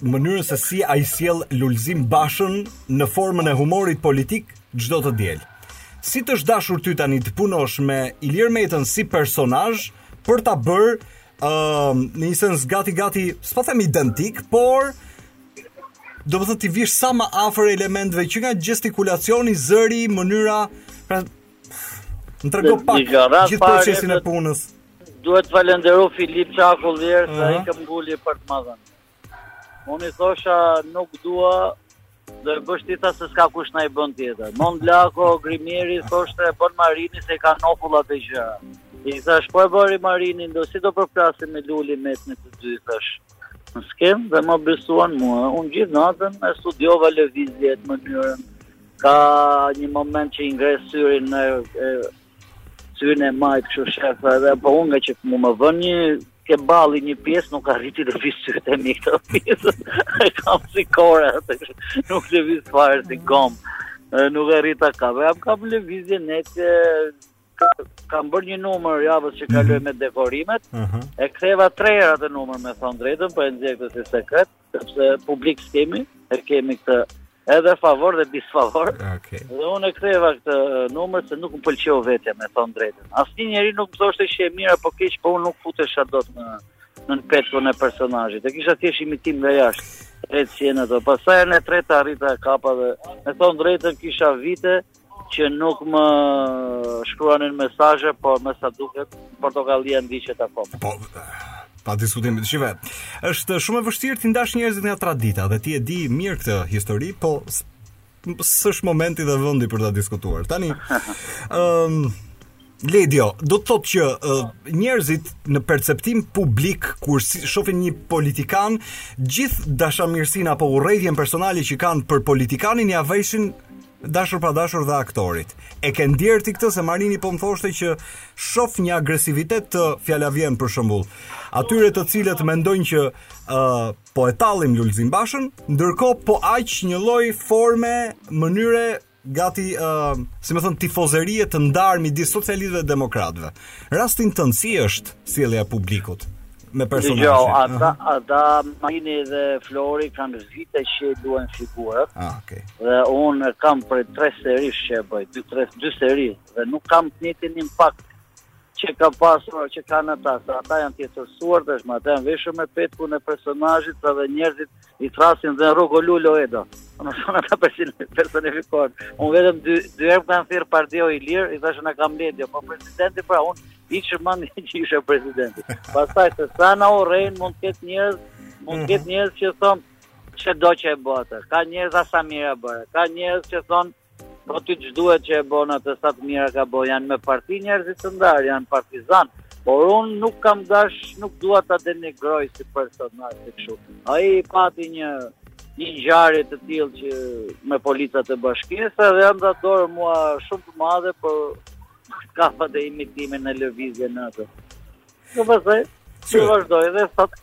mënyrën se si ai sjell Lulzim Bashën në formën e humorit politik çdo të diel. Si të është dashur ty tani të punosh me Ilir Metën si personazh për ta bërë ë uh, në një sens gati gati, s'po them identik, por domethënë t'i vish sa më afër elementëve që nga gestikulacioni, zëri, mënyra, pra Më trego pak gjithë procesin e punës. Duhet të falenderoj Filip Çakullin se ai këmbënguli për të madhe. Unë i thosha nuk dua do e bësh ti tha se s'ka kush na e bën tjetër. Mon Blako, Grimieri, thoshte e bën Marini se i ka nofulla të gjera. I thash, po e bëri Marini, po si do përplasem me Lulin me të dy, thash. Në skenë dhe ma besuan mua. Unë gjithë natën e studiova lëvizjet, mënyrën. Ka një moment që e ngre syrin në syrin e majtë kështu sheh edhe po unë ngaqë mu më vënë një ke balli një pjesë nuk arrij t'i lëviz sytë e mi këtë pjesë e kam si kore nuk lëviz fare si gomë nuk arrita ka vë jam kam lëvizje ne që kam bërë një numër javën që kaloi mhm. me dekorimet. Ëh. Mhm. E ktheva tre herë atë numër me thën drejtën, po e nxjerr këtë si sekret, sepse publik s'kemi, e kemi këtë edhe favor dhe disfavor. Okej. Okay. Dhe unë e ktheva këtë numër se nuk më pëlqeu vetja me thën drejtën. Asnjë njeri nuk më thoshte që je mirë apo keq, po unë nuk futesha dot në në petkun e personazhit. E kisha thjesht imitim nga jashtë. Reci në to. Pastaj në të tretën arrita e kapa dhe me thën drejtën kisha vite Që nuk më shkruanin mesazhe, por me sa duket portokallia ndiqet akoma. Po, pa diskutim. Shive, është shumë e vështirë t'i ndash njerëzit nga tradita dhe ti e di mirë këtë histori, po s'është momenti dhe vendi për ta diskutuar. Tani, ëm um, Ledio, do të thotë që uh, njerëzit në perceptim publik kur si, shohin një politikan, gjithë dashamirësinë apo urrejtjen personale që kanë për politikanin ia veshin dashur pa dashur dhe aktorit. E ke ndjerë ti këtë se Marini po më thoshte që shof një agresivitet të, fjala vjen për shembull. Atyre të cilët mendojnë që uh, po e tallim Lulzim Bashën, ndërkohë po aq një lloj forme, mënyre gati ë uh, si me thën tifozerie të ndarë midis socialistëve dhe demokratëve. Rastin tënd si është sjellja e publikut me personazhe? Jo, ata uh -huh. ata Marini dhe Flori kanë vite që luajnë figurat. Ah, okay. Dhe un kam për tre seri që bëj, dy tre dy seri dhe nuk kam të njëjtin impakt që ka pasur që kanë ata, ata janë tjetërsuar, domethënë ata janë veshur me petkun e personazhit dhe njerëzit I thrasin dhe në rrugë o Lulo o Edo. Në shumë ata përsin personifikohen. Unë vetëm dy, dy herë më kanë thirrë partio i lirë, i thashë unë jam Ledio. Po presidenti pra, unë i që mëndi që ishe presidenti. Pasaj, se sa në o rejnë, mund të ketë njerëz, mund të ketë mhm. njerëz që thonë, ç'e do që e bëtë. Ka njerëz a sa mirë e bëre. Ka njerëz që thonë, Po ty ç't'u desht që e bone, a e di sa të mira ka bo, janë me parti njerëzit të ndarë, janë partizan, por unë nuk kam dash, nuk dua ta denigroj si personazh kështu. Ai pati një një ngjarje të tillë që me policat e bashkisë dhe ajo më dha dorë mua shumë të madhe për kafat e imitimin, në lëvizje në atë. Ju vazhdoj. Ju vazhdoj dhe sot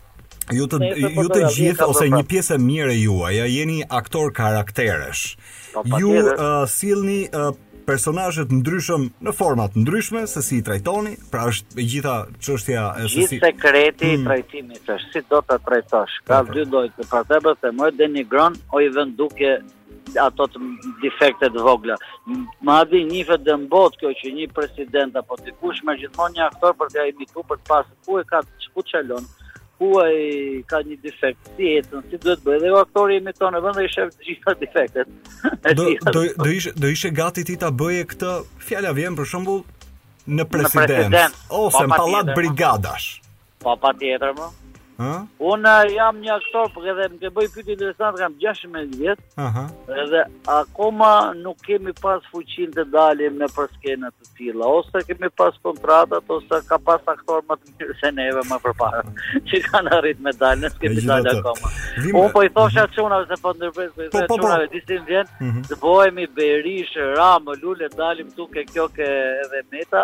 Ju të, po ju të gjithë ose një pjesë e mirë e juaj, ja jeni aktor karakteresh. Po, ju uh, sillni uh, personazhe të ndryshëm në forma të ndryshme se si i trajtoni, pra është e gjitha çështja. Gjithë sekreti i mm. trajtimit është si do ta trajtosh. Ka dy lloj të pasdebës se më denigron o i vë në dukje ato defektet e vogla. Madje njifet dhe në botë kjo që një president apo dikush merr gjithmonë një aktor për ta imitu për të parë ku e ka te ku çalon, ku e ka një defekt, si e të si duhet bëjë, dhe jo aktori imiton e vendos dhe i shef të gjitha defektet. do, do, do, ishe, do ishe gati ti ta bëje këtë, fjala vjen për shembull, në presidencë, në presidencë ose në pallat brigadash. Po patjetër më. Hë? Unë jam një aktor, por edhe më ke bërë pyetje interesante, kam 16 vjet. Aha. Edhe akoma nuk kemi pas fuqinë të dalim nëpër skena të tilla, ose kemi pas kontratat ose ka pas aktorë më të mirë se neve më përpara. Që kanë arrit me dal, nuk kemi dal Megjithatë, akoma. vim- Unë po i thosha çunave se po ndërpres, po i Po, thosha po, po. çunave di si më vjen, Mhm. të bëhemi Berishë, Ramë, Lule, dalim këtu ke kjo ke edhe Meta,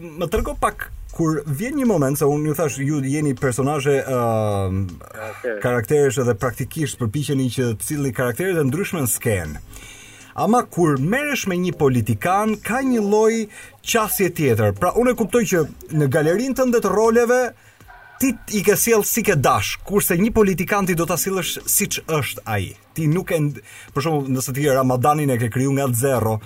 Më trego pak kur vjen një moment se unë ju thashë ju jeni personazhe ë uh, karakteresh edhe praktikisht përpiqeni që të sillni karaktere të ndryshme në skenë. Ama kur merresh me një politikan ka një lloj qasje tjetër. Pra unë e kuptoj që në galerinë tënde të roleve ti i ke sjellë si ke dash, kurse një politikan ti do ta sillesh siç është ai. Ti nuk e për shembull nëse ti Ramadanin e ke kriju nga zero,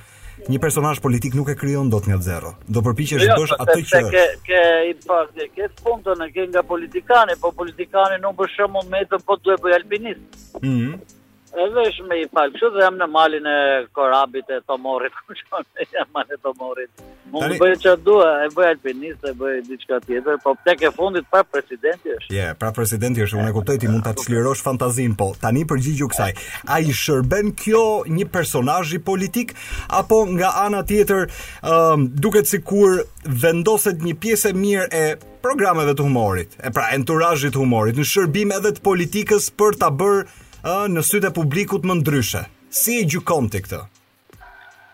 një personazh politik nuk e krijon dot nga zero. Do përpiqesh të Jo, bësh atë që ke ke i fakti, ke fondin e ke nga politikani, po politikani nuk për shembull mund ta po du ta bëj alpinist. Mhm. Mm Edhe është më i fortë, kështu që jam në malin e Korabit e Tomorit, kështu jam në malin e Tomorit. Unë Tani... bëj ça dua, e bëj alpinist, e bëj diçka tjetër, po tek e fundit prapë presidenti është. Jo, pra presidenti është, unë e kuptoj ti mund ta çlirosh fantazinë, po tani përgjigju kësaj. A i shërben kjo një personazhi politik apo nga ana tjetër, ëm um, duket sikur vendoset një pjesë e mirë e programeve të humorit, e pra anturazhit të humorit në shërbim edhe të politikës për ta bërë uh, në sytë e publikut më ndryshe. Si e gjykon ti këtë?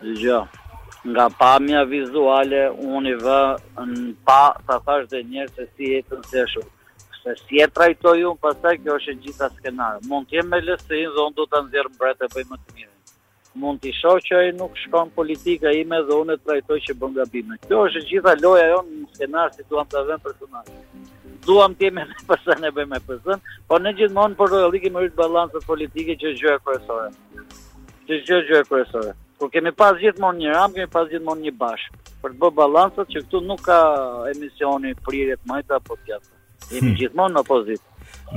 Dëgjo, nga pamja vizuale unë i vë në pah ta thashë dhe njëherë se si jeton si ashtu. Se si e trajtoj unë pastaj kjo është e gjitha skenar. Mund të jem me LSI-në dhe unë do ta nxjerr mbret e bëj më të mirën. Mund të shoh që ai nuk shkon politika ime dhe unë e trajtoj që bën gabime. Kjo është e gjitha loja jonë në skenar si duam ta vëmë personazhin. Duam të jemi me PS-në e bëjmë me PS-në, por ne gjithmonë përpiqemi me rujt balancat politike që është gjëja kryesore. Që është gjëja kryesore. Kur kemi pas gjithmonë një Ramë, kemi pas gjithmonë një Bashë. Për të bërë balancat që këtu nuk ka emisioni prirje të majta apo të djathta. Jemi hmm. gjithmonë në opozitë.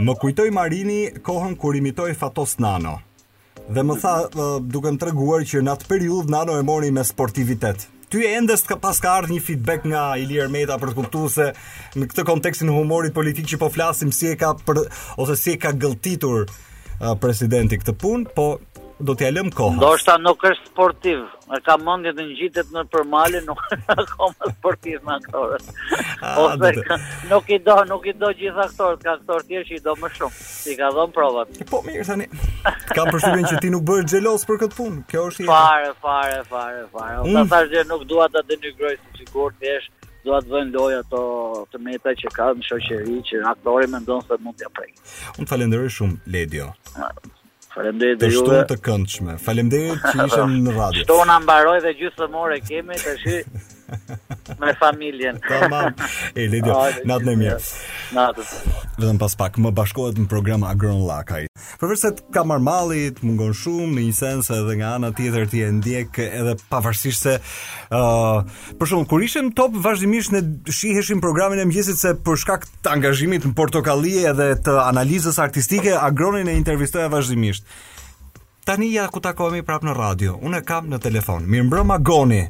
Më kujtoj Marini kohën kur imitoi Fatos Nano. Dhe më tha duke më treguar që në atë periudhë Nano e mori me sportivitet. Ty ende s'të paska ardhë një feedback nga Ilir Meta për të kuptu se në këtë kontekstin e humorit politik që po flasim si e ka për, ose si e ka gëlltitur uh, presidenti këtë punë, po do t'ja lëm kohën. Ndoshta nuk është sportiv, e ka mendjen të ngjitet nëpër male, nuk është akoma sportiv me aktorët. Ah, ose nuk i do, nuk i do gjithë aktorët, ka aktorë të tjerë që i do më shumë. I ka dhënë provat. Po mirë tani. Kam përshtypjen që ti nuk bëhesh xheloz për këtë punë. Kjo është jeta. Fare, fare, fare, fare. Unë mm. thashë nuk dua ta denigroj si figurë thjesht dua të vë në lojë ato të meta që ka në shoqëri që aktori mendon se mund t'ia prek. Unë të falënderoj shumë Ledio. Faleminderit dhe juve. Të shtunë të këndshme. Faleminderit që ishe në radio. E shtuna mbaroi dhe gjysmore kemi tash me familjen. Tamam. E Ledio. Natën e mirë. Natën. Vetëm pas pak më bashkohet në program Agron Llakaj. Përveçse të ka marrë malli, të mungon shumë në një sens edhe nga ana tjetër ti e ndjek edhe pavarësisht se ë uh, Për shembull, kur ishim në Top, vazhdimisht ne shiheshim në programin e mëngjesit se për shkak të angazhimit në Portokalli edhe të analizës artistike, Agronin e intervistoja vazhdimisht. Tani ja ku takohemi prapë në radio, unë e kam në telefon. Mirëmbrëma Goni.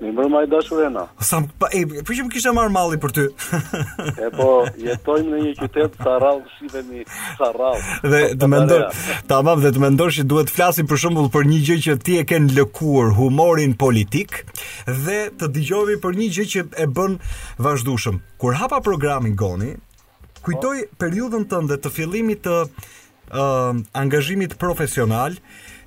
Mirëmbrëma i dashur Ena. Sa më pa, e, për që më kishte marrë malli për ty. e po, jetojmë në një qytet sa rrallë shihemi sa rrallë. Dhe të mendoj, tamam dhe të mendosh që duhet të flasim për shembull për një gjë që ti e ke lëvruar humorin politik dhe të dëgjohemi për një gjë që e bën vazhdueshëm. Kur hapa programin Goni, kujtoj po. periudhën tënde të fillimit të uh, angazhimit profesional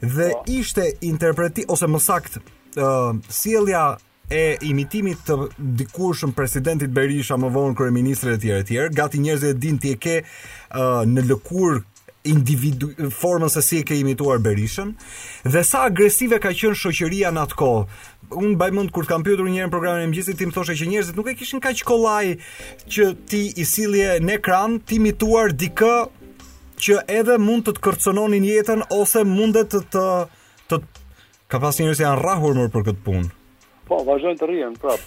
dhe po. ishte interpretimi ose më saktë uh, sjellja e imitimit të dikurshëm presidentit Berisha më vonë kryeministër etj etj gati njerëzit e din ti e ke uh, në lëkurë individin, formën se si e ke imituar Berishën dhe sa agresive ka qenë shoqëria në atë kohë. Un mbaj mend kur të kam pyetur një herë në programin e mëngjesit ti m'thoshe që njerëzit nuk e kishin kaq kollaj që ti i sillje në ekran të imituar dikë që edhe mund të të kërcënonin jetën ose mundet të të të Ka pas njerëz që janë rrahur më për këtë punë. Po, vazhdojnë të rrihen prap.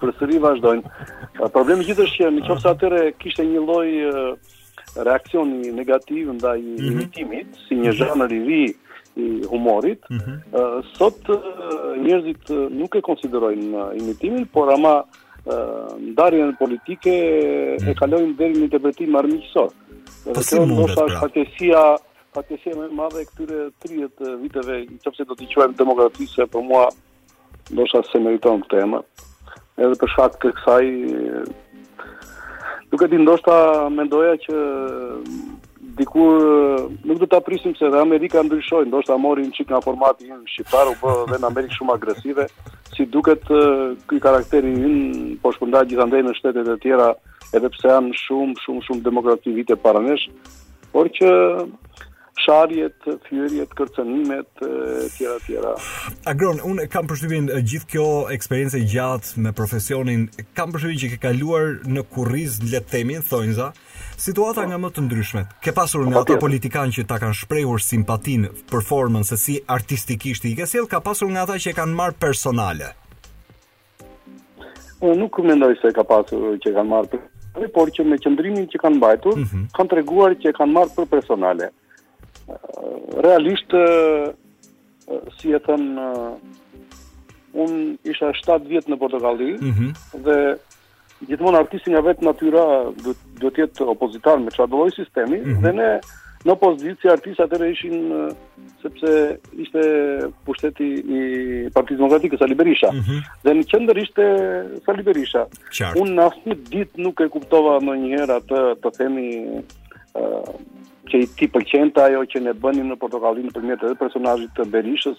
Përsëri vazhdojnë. Problemi gjithë është që në qoftë se atëherë kishte një lloj reaksioni negativ ndaj mm -hmm. imitimit si një zhanër i ri i humorit, mm -hmm. uh, sot njerëzit nuk e konsiderojnë imitimin, por ama uh, ndarjen politike mm -hmm. e mhm. kalojnë deri në interpretim armiqësor. Dhe po si mundet, pra? Është Fatkeqësia më e madhe e këtyre 30 viteve, qoftë se do t'i quajmë demokraci, se për mua ndoshta s'e meriton këtë emër. Edhe për shkak të kësaj nuk e di ndoshta mendoja që dikur nuk do ta prisim se dhe Amerika ndryshoi, ndoshta mori një çik nga formati shqiptar, u bë dhe në Amerikë shumë agresive, si duket ky karakteri ynë po shpërndahet gjithandej në shtetet e tjera, edhe pse janë shumë shumë shumë demokraci vite para nesh, por që sharjet, fyerjet, kërcënimet e tjera e tjera. Agron, unë kam përshtypjen gjithë kjo eksperiencë e gjatë me profesionin, kam përshtypjen që ke kaluar në kurriz, le të themi në thonjëza, situata nga më të ndryshmet. Ke pasur nga ata politikanë që ta kanë shprehur simpatinë për formën se si artistikisht i ke sjellë, ka pasur nga ata që e kanë marrë personale. Unë nuk mendoj se ka pasur që e kanë marrë, por që me qëndrimin që kanë mbajtur, mm -hmm. kanë treguar që e kanë marrë për personale. Realisht si i thonë unë isha 7 vjet në Portokalli mm -hmm. dhe Gjithmonë artisti nga vetë natyra duhet të jetë opozitar me çfarëdo lloj sistemi mm -hmm. dhe ne në opozitë si artistë atëherë ishim sepse ishte pushteti i Partisë Demokratike Sali Berisha. Mm -hmm. Dhe në qendër ishte Sali Berisha. Unë në asnjë ditë nuk e kuptova ndonjëherë le të themi që i t'i pëlqente ajo që ne bënim në Portokalli nëpërmjet edhe personazhit të Berishës,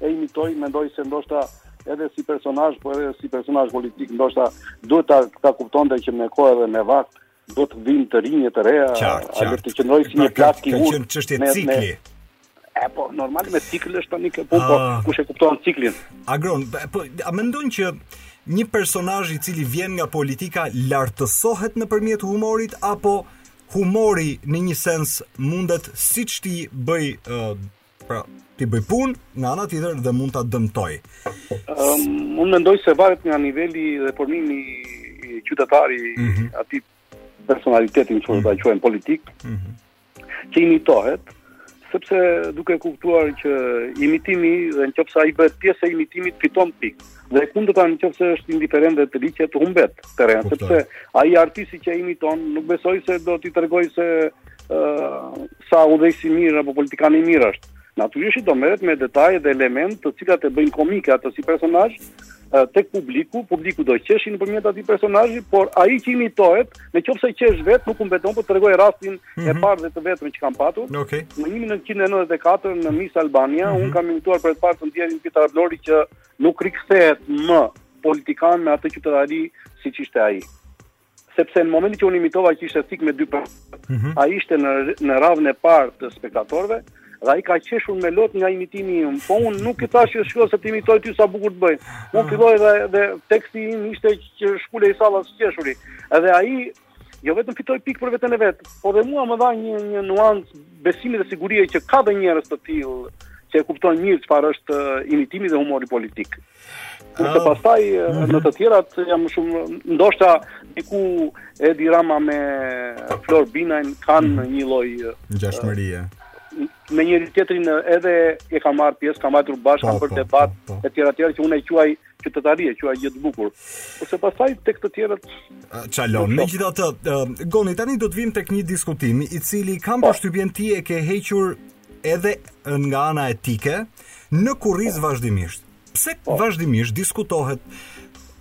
e imitoj, mendoj se ndoshta edhe si personazh, po edhe si personazh politik, ndoshta duhet ta ta kuptonte që me kohë dhe me vakt do të vinë të rinj të reja, ai do të qëndrojë si një plak i urtë. Kjo është çështje cikli. E po, normal me cikl është tani kjo punë, po ah. kush e kupton ciklin? Agron, po a mendon që një personazh i cili vjen nga politika lartësohet nëpërmjet humorit apo humori në një sens mundet siç t'i bëjë uh, Pra, t'i bëjë punë, nga ana tjetër dhe mund ta dëmtojë. Um, unë mendoj se varet nga niveli dhe formimi qytetar i mm -hmm. atij personaliteti që mm -hmm. quajmë politik. Mm -hmm. Që imitohet sepse duke kuptuar që imitimi dhe në qoftë se ai bëhet pjesë e imitimit fiton pikë. Dhe e kundërta në qoftë se është indiferent dhe tërhiqet, humbet terren, sepse ai artisti që imiton nuk besoj se do t'i tregojë se uh, sa udhëheqës i mirë apo politikan i mirë është. Natyrisht do merret me detaje dhe elementë të cilat e bëjnë komike atë si personazh tek publiku, publiku do qeshi nëpërmjet atij personazhi, por ai që imitohet, në qoftë se qesh vetë, nuk humbet, por po të tregoj rastin mm -hmm. e mhm. parë dhe të vetëm që kam patur. Okay. Në 1994 në Miss Albania, mm -hmm. unë kam imituar për herë të parë të ndjerin Pjetër Arbnori që nuk rikthehet më politikan me atë qytetari siç ishte ai. Sepse në momentin që unë imitova që ishte thik me dy për, mm -hmm. a ishte në, në radhën e parë të spektatorve, dhe ai ka qeshur me lot nga imitimi im. Po un nuk i thashë shiko se të imitoj ty sa bukur të bëj. Unë fillova dhe dhe teksti im ishte që shkulej salla së qeshuri. Edhe ai jo vetëm fitoi pikë për veten e vet, por dhe mua më dha një një nuancë besimi dhe sigurie që ka dhe njerëz të tillë që e kuptojnë mirë çfarë është uh, imitimi dhe humori politik. Kurse ah. pastaj uh, mhm. në të tjerat jam shumë ndoshta diku Edi Rama me Flor Binajn kanë mhm. një lloj uh, ngjashmërie. Me njëri tjetrin edhe e ka marrë pjesë, ka marrë bashkë po, ka bërë po, debat po, e tjera tjera që unë e quaj këtë tani e quaj një të bukur. Kurse pastaj tek të tjerët çalon. Megjithatë, Goni tani do të vijmë tek një diskutim i cili kam po. përshtypjen ti e ke hequr edhe nga ana etike në kurriz po. vazhdimisht. Pse po. vazhdimisht diskutohet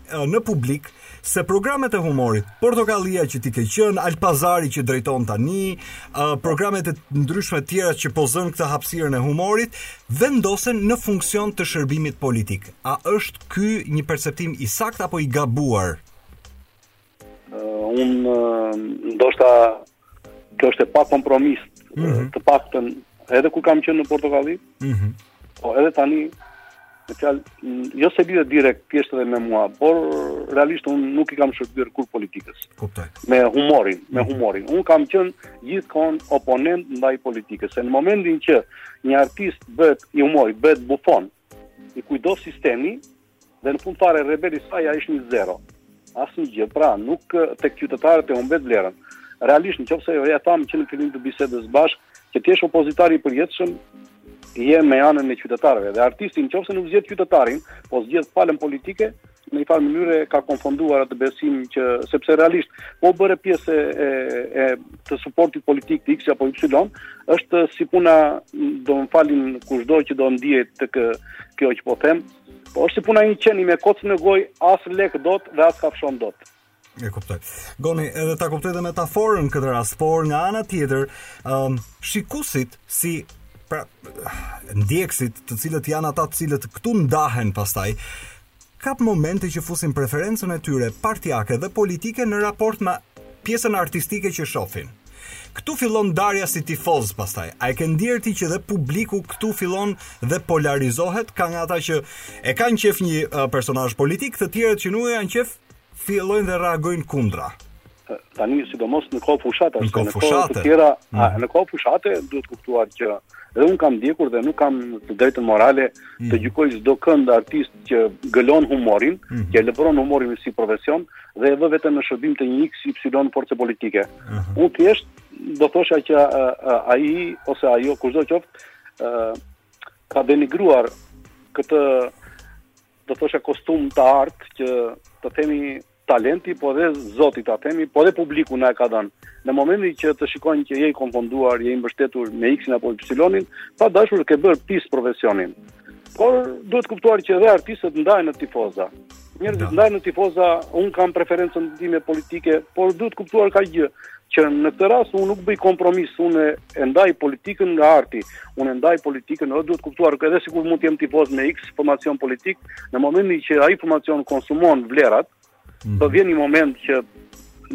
në publik Se programet e humorit, Portokallia që ti ke qenë, Al Pazari që drejton tani, uh, programet e ndryshme të tjera që po zënë këtë hapësirën e humorit, vendosen në funksion të shërbimit politik. A është ky një perceptim i saktë apo i gabuar? Uh, unë uh, ndoshta kjo është e pa kompromis, mm -hmm. të paktën edhe kur kam qenë në Portokalli, mm -hmm. po edhe tani, në fjalë, jo se lidhet direkt thjesht dhe me mua, por realisht unë nuk i kam shërbyer kurrë politikës. Kuptoj. Me humorin, me mhm. humorin. Unë kam qenë gjithë kohën oponent ndaj politikës. Se në momentin që një artist bëhet i humorit, bëhet bufon, I kujdo sistemi dhe në fund fare rebeli sa ai është një zero. Asnjë gjë, pra nuk tek qytetarët e humbet vlerën. Realisht në qoftë se e thamë që në fillim të bisedës bashkë, që të jesh opozitar i përjetshëm, je me anën e qytetarëve dhe artisti në qoftë se nuk zgjedh qytetarin, po zgjedh palën politike, në një farë mënyre ka konfonduar atë besim që sepse realisht po u bëre pjesë e, e të suportit politik të X apo Y, është si puna do më falin kushdo që do ndihet tek, kjo që po them, po është si puna një qeni me kocë në gojë, as leh dot dhe as kafshon dot. E kuptoj. Goni, edhe ta kuptoj dhe metaforën këtë rast, por nga ana tjetër, um, shikuesit si pra ndjekësit, të cilët janë ata të cilët këtu ndahen pastaj, ka momente që fusin preferencën e tyre partiake dhe politike në raport me pjesën artistike që shofin. Këtu fillon ndarja si tifoz pastaj. A e ke ndjerë ti që dhe publiku këtu fillon dhe polarizohet, ka nga ata që e kanë qejf një uh, personazh politik, të tjerët që nuk e kanë qejf Fillojnë dhe reagojnë kundra. Tani sidomos në kohë fushate, në kohë fushate. Në tjera, mm. a, në kohë fushate duhet kuptuar që dhe un kam ndjekur dhe nuk kam të drejtën morale mm. të gjykoj çdo kënd artist që lëvron humorin, mm. që lëvron humorin si profesion dhe e vë vetëm në shërbim të një XY force politike. Mm -hmm. Un thjesht do thosha që ai ose ajo kushdo qoftë ka denigruar këtë do thosha kostum të artë që ta themi talenti, po dhe zoti ta themi, po dhe publiku na e ka dhënë. Në momentin që të shikojnë që je i konfonduar, je i mbështetur me X-in apo Y-in, pa dashur ke bërë pis profesionin. Por duhet kuptuar që edhe artistët ndahen në tifoza. Njerëzit ndahen në tifoza, un kam preferencën time politike, por duhet kuptuar kjo gjë që në këtë rast un nuk bëj kompromis, unë e ndaj politikën nga arti. Unë e ndaj politikën, edhe duhet kuptuar edhe sikur mund të jem tifoz me X formacion politik, në momentin që ai formacion konsumon vlerat, mm. do vjen një moment që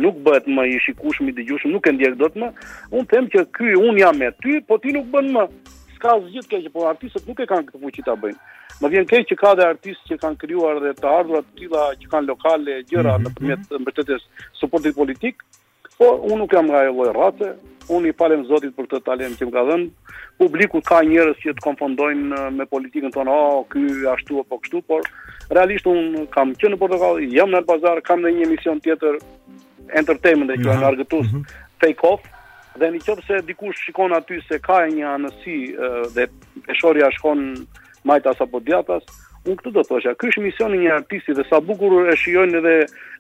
nuk bëhet më i shikueshëm i dëgjueshëm, nuk e ndjek dot më. Unë them që ok un jam me ty, po ti nuk bën më. S'ka asgjë të keqe, po artistët nuk e kanë këtë fuqi ta bëjnë. Më vjen keq që ka dhe artistë që kanë krijuar dhe të ardhura të tilla që kanë lokale gjëra mm -hmm. nëpërmjet mbështetjes suportit politik, Po, unë nuk jam nga ajo lloj rrace, unë i falem Zotit për këtë talent që më ka dhënë. Publiku ka njerëz që të konfondojnë me politikën tonë, oh, ky ashtu apo kështu, por realisht unë kam qenë në Portokall, jam në Albazar, kam dhe një emision tjetër entertainment, e quajmë Argëtus, mm -hmm. Fake Off, dhe në qoftë se dikush shikon aty se ka njëanësi dhe peshorja shkon majtas apo djatas, unë këtë do të thosha, ky është misioni i një artisti dhe sa bukur e shijojnë edhe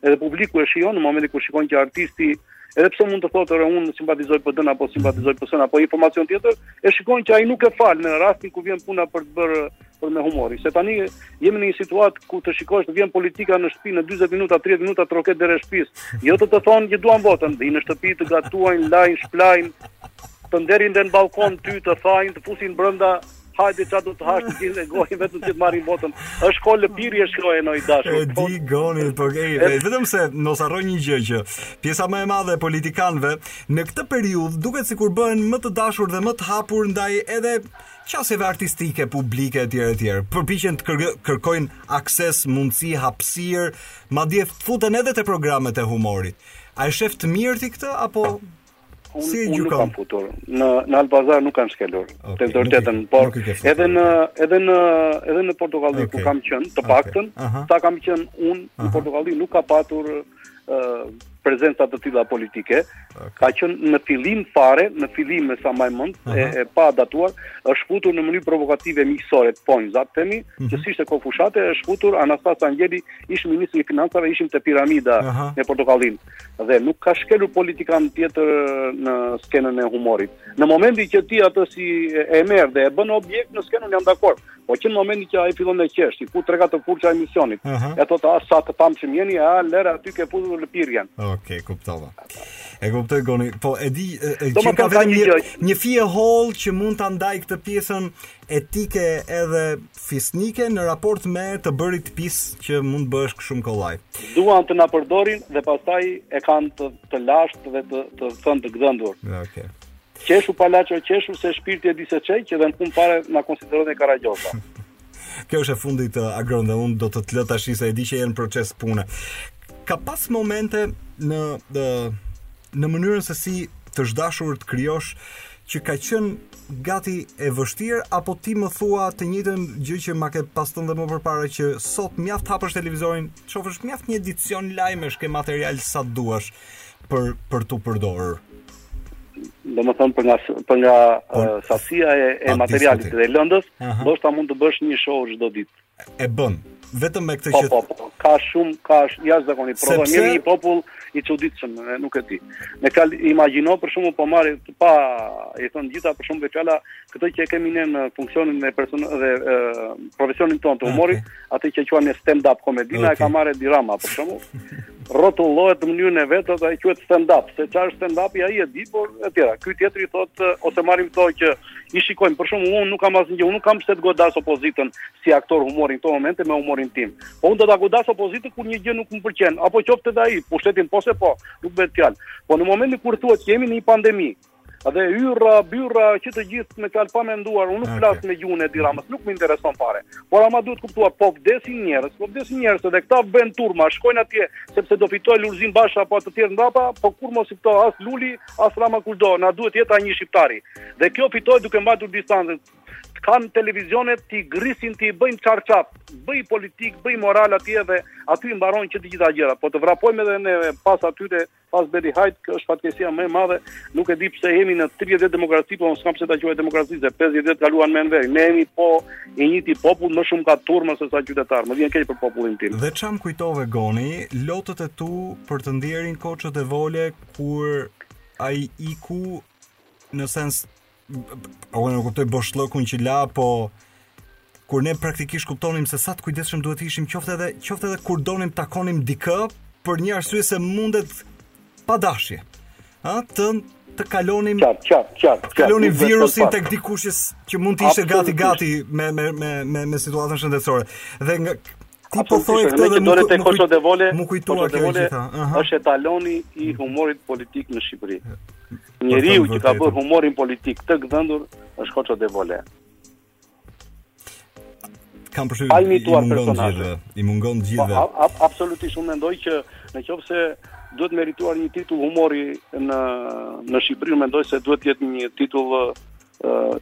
edhe publiku e shijon në momentin kur shikon që artisti edhe pse mund të thotë ore unë simpatizoj PD-në apo simpatizoj PS-në apo një formacion tjetër, e shikojnë që ai nuk e fal në rastin kur vjen puna për të bërë me humor. Se tani jemi në një situatë ku të shikosh të vjen politika në shtëpi në 40 minuta, 30 minuta troket deri në shtëpi. Jo të të thonë që duan votën, dhe në shtëpi të gatuajnë, lajnë, shplajnë, t'i nderin dhe në balkon t'i thajnë, t'i fusin brenda, Hajde ça do të hash ti në gojë vetëm që të marrin votën. Është kohë lëpirje shkurt i dashur. E di Goni, po e, e, vetëm se mos harroj një gjë që pjesa më e madhe e politikanëve në këtë periudhë duket sikur bëhen më të dashur dhe më të hapur ndaj edhe qasjeve artistike, publike etj etj. Përpiqen të kërkojnë akses, mundësi, hapësirë, madje futen edhe te programet e humorit. A e shef të mirë ti këtë apo Si e gjykon? Unë nuk kam futur. Në në Al Pazar nuk kanë shkelur. Okay, të vërtetën, por edhe në edhe në edhe në Portokalli okay. ku kam qenë, të paktën, okay. uh -huh. sa kam qenë unë uh -huh. në Portokalli nuk ka patur uh, prezenca të tilla politike. Okay. Ka qenë në fillim fare, në fillim me sa mbaj mend, uh -huh. e, e pa datuar, është futur në mënyrë provokative miqësore në thonjëza të themi, uh mhm. -huh. që s'ishte kohë fushate, është futur Anastas Angjeli, ish ministri i financave, ishim te piramida uh -huh. me Portokallinë. dhe nuk ka shkelur politikan tjetër në skenën e humorit. Në momentin që ti atë si e merr dhe e bën objekt në skenë unë jam dakord. Po që në momentin që ai fillon të qesh, i fut tre katër furça emisionit. Uh -huh. E thotë ah sa të pashëm jeni, e të tjera aty ke futur lëpirjen. Okej, okay, kuptova. E kuptoj Goni. Po e di e, e që ka vetëm një, një fije e hollë që mund ta ndajë këtë pjesën etike edhe fisnike në raport me të bërit pis që mund të bësh shumë kollaj. Duan të na përdorin dhe pastaj e kanë të, të lashtë dhe të të thënë të gdhendur. Okej. Okay. Qeshu palaço qeshu se shpirti e di se ça heq dhe në fund fare na konsiderojnë karagjozë. Kjo është e fundit Agron dhe unë do të të lë tash se e di që je në proces pune. Ka pas momente në në mënyrën se si ti ke dashur të krijosh që ka qenë gati e vështirë apo ti më thua të njëjtën gjë që ma ke pas thënë dhe më përpara që sot mjaft të hapësh televizorin, të shohësh mjaft një edicion lajmesh ke material sa duash për për t'u përdorur. Domethënë për nga, për nga uh, sasia e, e materialit dhe lëndës, ndoshta mund të bësh një show çdo ditë. e bën vetëm me këtë po, që po, po, po. ka shumë ka jashtëzakonisht po sepse... një popull i çuditshëm nuk e di me kalë imagjino për shembull po marr të pa i thënë gjitha për shembull fjala këtë që kemi ne në funksionin e person dhe e, profesionin tonë të humorit okay. atë që quajmë stand up komedi okay. na e ka marrë Edi Rama për shembull rrotullohet në mënyrën e vet atë quhet stand up se çfarë është stand up ai e di por etj ky tjetri thotë ose marrim ato që i shikojmë. Për shembull, unë nuk kam asnjë, unë nuk kam pse të godas opozitën si aktor humori në këto momente me humorin tim. Po unë do ta godas opozitën kur një gjë nuk më pëlqen, apo qoftë edhe ai, pushtetin po se po, nuk bëhet fjalë. Po në momentin kur thuhet që jemi në një pandemi, dhe yrra, byrra, që të gjithë me kalë pa menduar, unë nuk okay. flas me gjuhën e Edi Ramës, nuk më intereson fare. Por ama duhet kuptuar, po vdesin njerëz, po vdesin njerëz, dhe këta bëjnë turma, shkojnë atje, sepse do fitojë Lulzim Basha, po të tjerë nga pas, po kur mos i këto as Luli, as Rama kurdo, na duhet jeta e një shqiptari. Dhe kjo fitoi duke mbajtur distancën. Kanë televizionet t'i grisin ti bëjnë çarçaf, bëj politikë, bëj moral atje dhe aty i mbarojnë që të gjitha gjërat. Po të vrapojmë edhe ne pas atyre, pas berihajt, kjo është fatkeqësia më e madhe. Nuk e di pse jemi në 30 vjet demokraci, po s'kam pse ta quaj demokraci, se 50 vjet kaluan me Enverin. Ne jemi po i njëjti popull, më shumë ka turma sesa qytetarë. Më vjen keq për popullin tim. Dhe ç'më kujtove Goni, lotët e tu për të ndjerin Koço Devole kur ai iku në sens po unë kuptoj boshllëkun që la, po kur ne praktikisht kuptonim se sa të kujdesshëm duhet të ishim qoftë edhe qoftë edhe kur donim të takonim dikë për një arsye se mundet pa dashje. Ë të të kalonim çat çat çat të kalonim virusin tek dikush që mund të ishte gati gati me me me me me situatën shëndetësore. Dhe nga Ti po thoje këtë dhe dole te Koço Devole. M'u kujtua kjo gjitha. Është etaloni i humorit politik në Shqipëri. Njeriu që ka bërë humorin politik të gdhendur është Koço Devole. Kam përshtypjen ai imituar personazhe. I mungon po, gjithëve. Absolutisht unë mendoj që në qoftë se duhet merituar një titull humori në në Shqipëri, unë mendoj se duhet të jetë një titull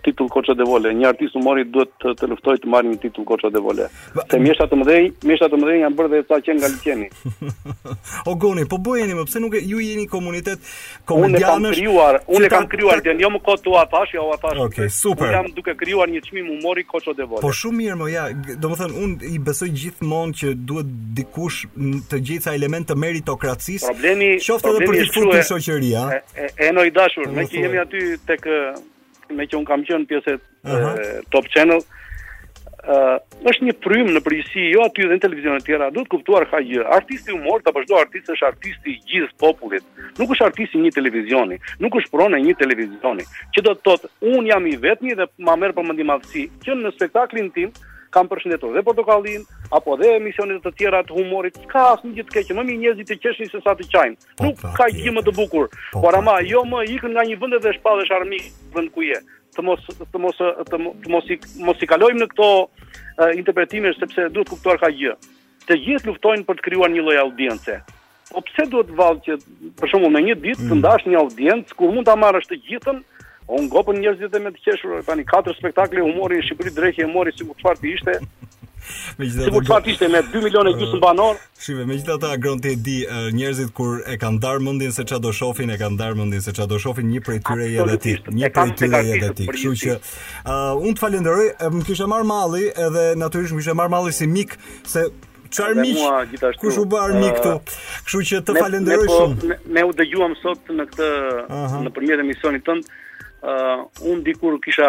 titull Koço Devole. Një artist humori duhet të, të luftojë të marrë një titull Koço Devole. Se mjeshtra të mëdhenj, mjeshtra të mëdhenj janë bërë dhe ca qen nga liqeni. o Goni, po bëjeni më pse nuk e ju jeni komunitet komedianësh. Unë kam krijuar, unë kam krijuar den, jo më kot ua thashë, jo ua thashë. Okej, super. Unë jam duke krijuar një çmim humori Koço Devole. Po shumë mirë më ja, domethënë unë i besoj gjithmonë që duhet dikush të gjejë ca elementë të meritokracisë. Problemi, qoftë edhe për të futur shoqëria. E, Eno i dashur, po, meqë jemi aty tek meqë un kam qenë pjesë e Top Channel, uh, është një frymë në përgjithësi, jo aty dhe në televizione të tjera, duhet kuptuar një gjë. Artisti i humorit apo çdo artist është artisti i gjithë popullit. Nuk është artisti i një televizioni, nuk është pronë e një televizioni. Që do të thotë, un jam i vetmi dhe ma merr për mendjemadhësi. Që në spektaklin tim kam përshëndetur dhe Portokallinë apo dhe emisione të tjera të humorit. S'ka asnjë gjë të keqe, më mirë njerëzit të qeshin se sa të qajnë. Po, nuk ka gjë më të bukur. Po, por ama jo më ikën nga një vend dhe shpallesh armik vendit ku je. Të mos të mos të mos i mos i kalojmë në këto uh, interpretime sepse duhet kuptuar një gjë. Të gjithë luftojnë për të krijuar një lloj audience. Po pse duhet vallë që për shembull në një ditë të mm. ndash një audiencë kur mund ta marrësh të gjithën, u ngopën njerëzit dhe me të qeshur, tani katër spektakle humori në Shqipëri drejt humori sikur çfarë të ishte, Me gjithë ato. Sikur çfarë ishte me 2 milionë gjysmë banorë. Shiko, megjithatë Agron ti e di njerëzit kur e kanë ndarë mendjen se ça do shofin, e kanë ndarë mendjen se ça do shofin, një prej tyre je edhe ti, një prej tyre je edhe ti, kështu që uh, unë të falenderoj, më kishe marrë malli edhe natyrisht më kishe marrë malli si mik, se çfarë miq? Kush u bë armik këtu? Kështu që të falenderoj po- shumë. Ne, ne u dëgjuam sot në këtë nëpërmjet emisionit tënd. Uh, unë dikur kisha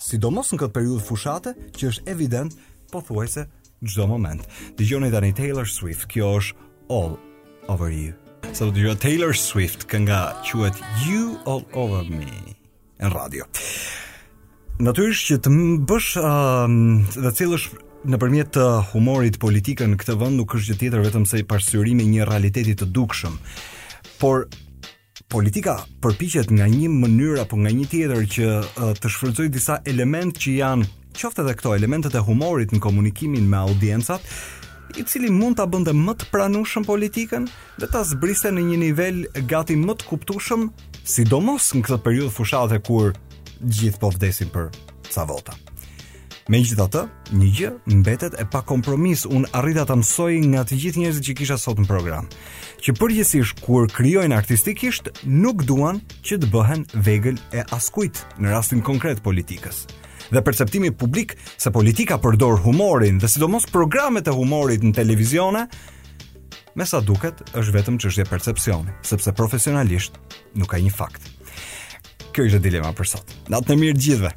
Sidomos në këtë periudhë fushate që është evident pothuajse çdo moment. Dëgjoni tani Taylor Swift, kjo është All Over You. Sa do të dëgjoj Taylor Swift kënga quhet You All Over Me në radio. Natyrisht që të bësh uh, dhe sjellësh nëpërmjet humorit politikën në këtë vend nuk është gjë tjetër vetëm se pasqyrim i një realiteti të dukshëm. Por Politika përpiqet nga një mënyrë apo nga një tjetër që të shfrytëzojë disa elementë që janë qoftë edhe këto elementet e humorit në komunikimin me audiencat, i cili mund ta bënte më të pranueshëm politikën dhe ta zbriste në një nivel gati më të kuptueshëm, sidomos në këtë periudhë fushate kur gjithë po vdesin për ca vota. Megjithatë, një gjë mbetet e pakompromis, unë arrita ta mësoj nga të gjithë njerëzit që kisha sot në program, që përgjithësisht kur krijojnë artistikisht nuk duan që të bëhen vegël e askujt në rastin konkret politikës. Dhe perceptimi publik se politika përdor humorin dhe sidomos programet e humorit në televizione, me sa duket është vetëm çështje percepsioni, sepse profesionalisht nuk ka një fakt. Kjo ishte dilema për sot. Natën e mirë të gjithëve.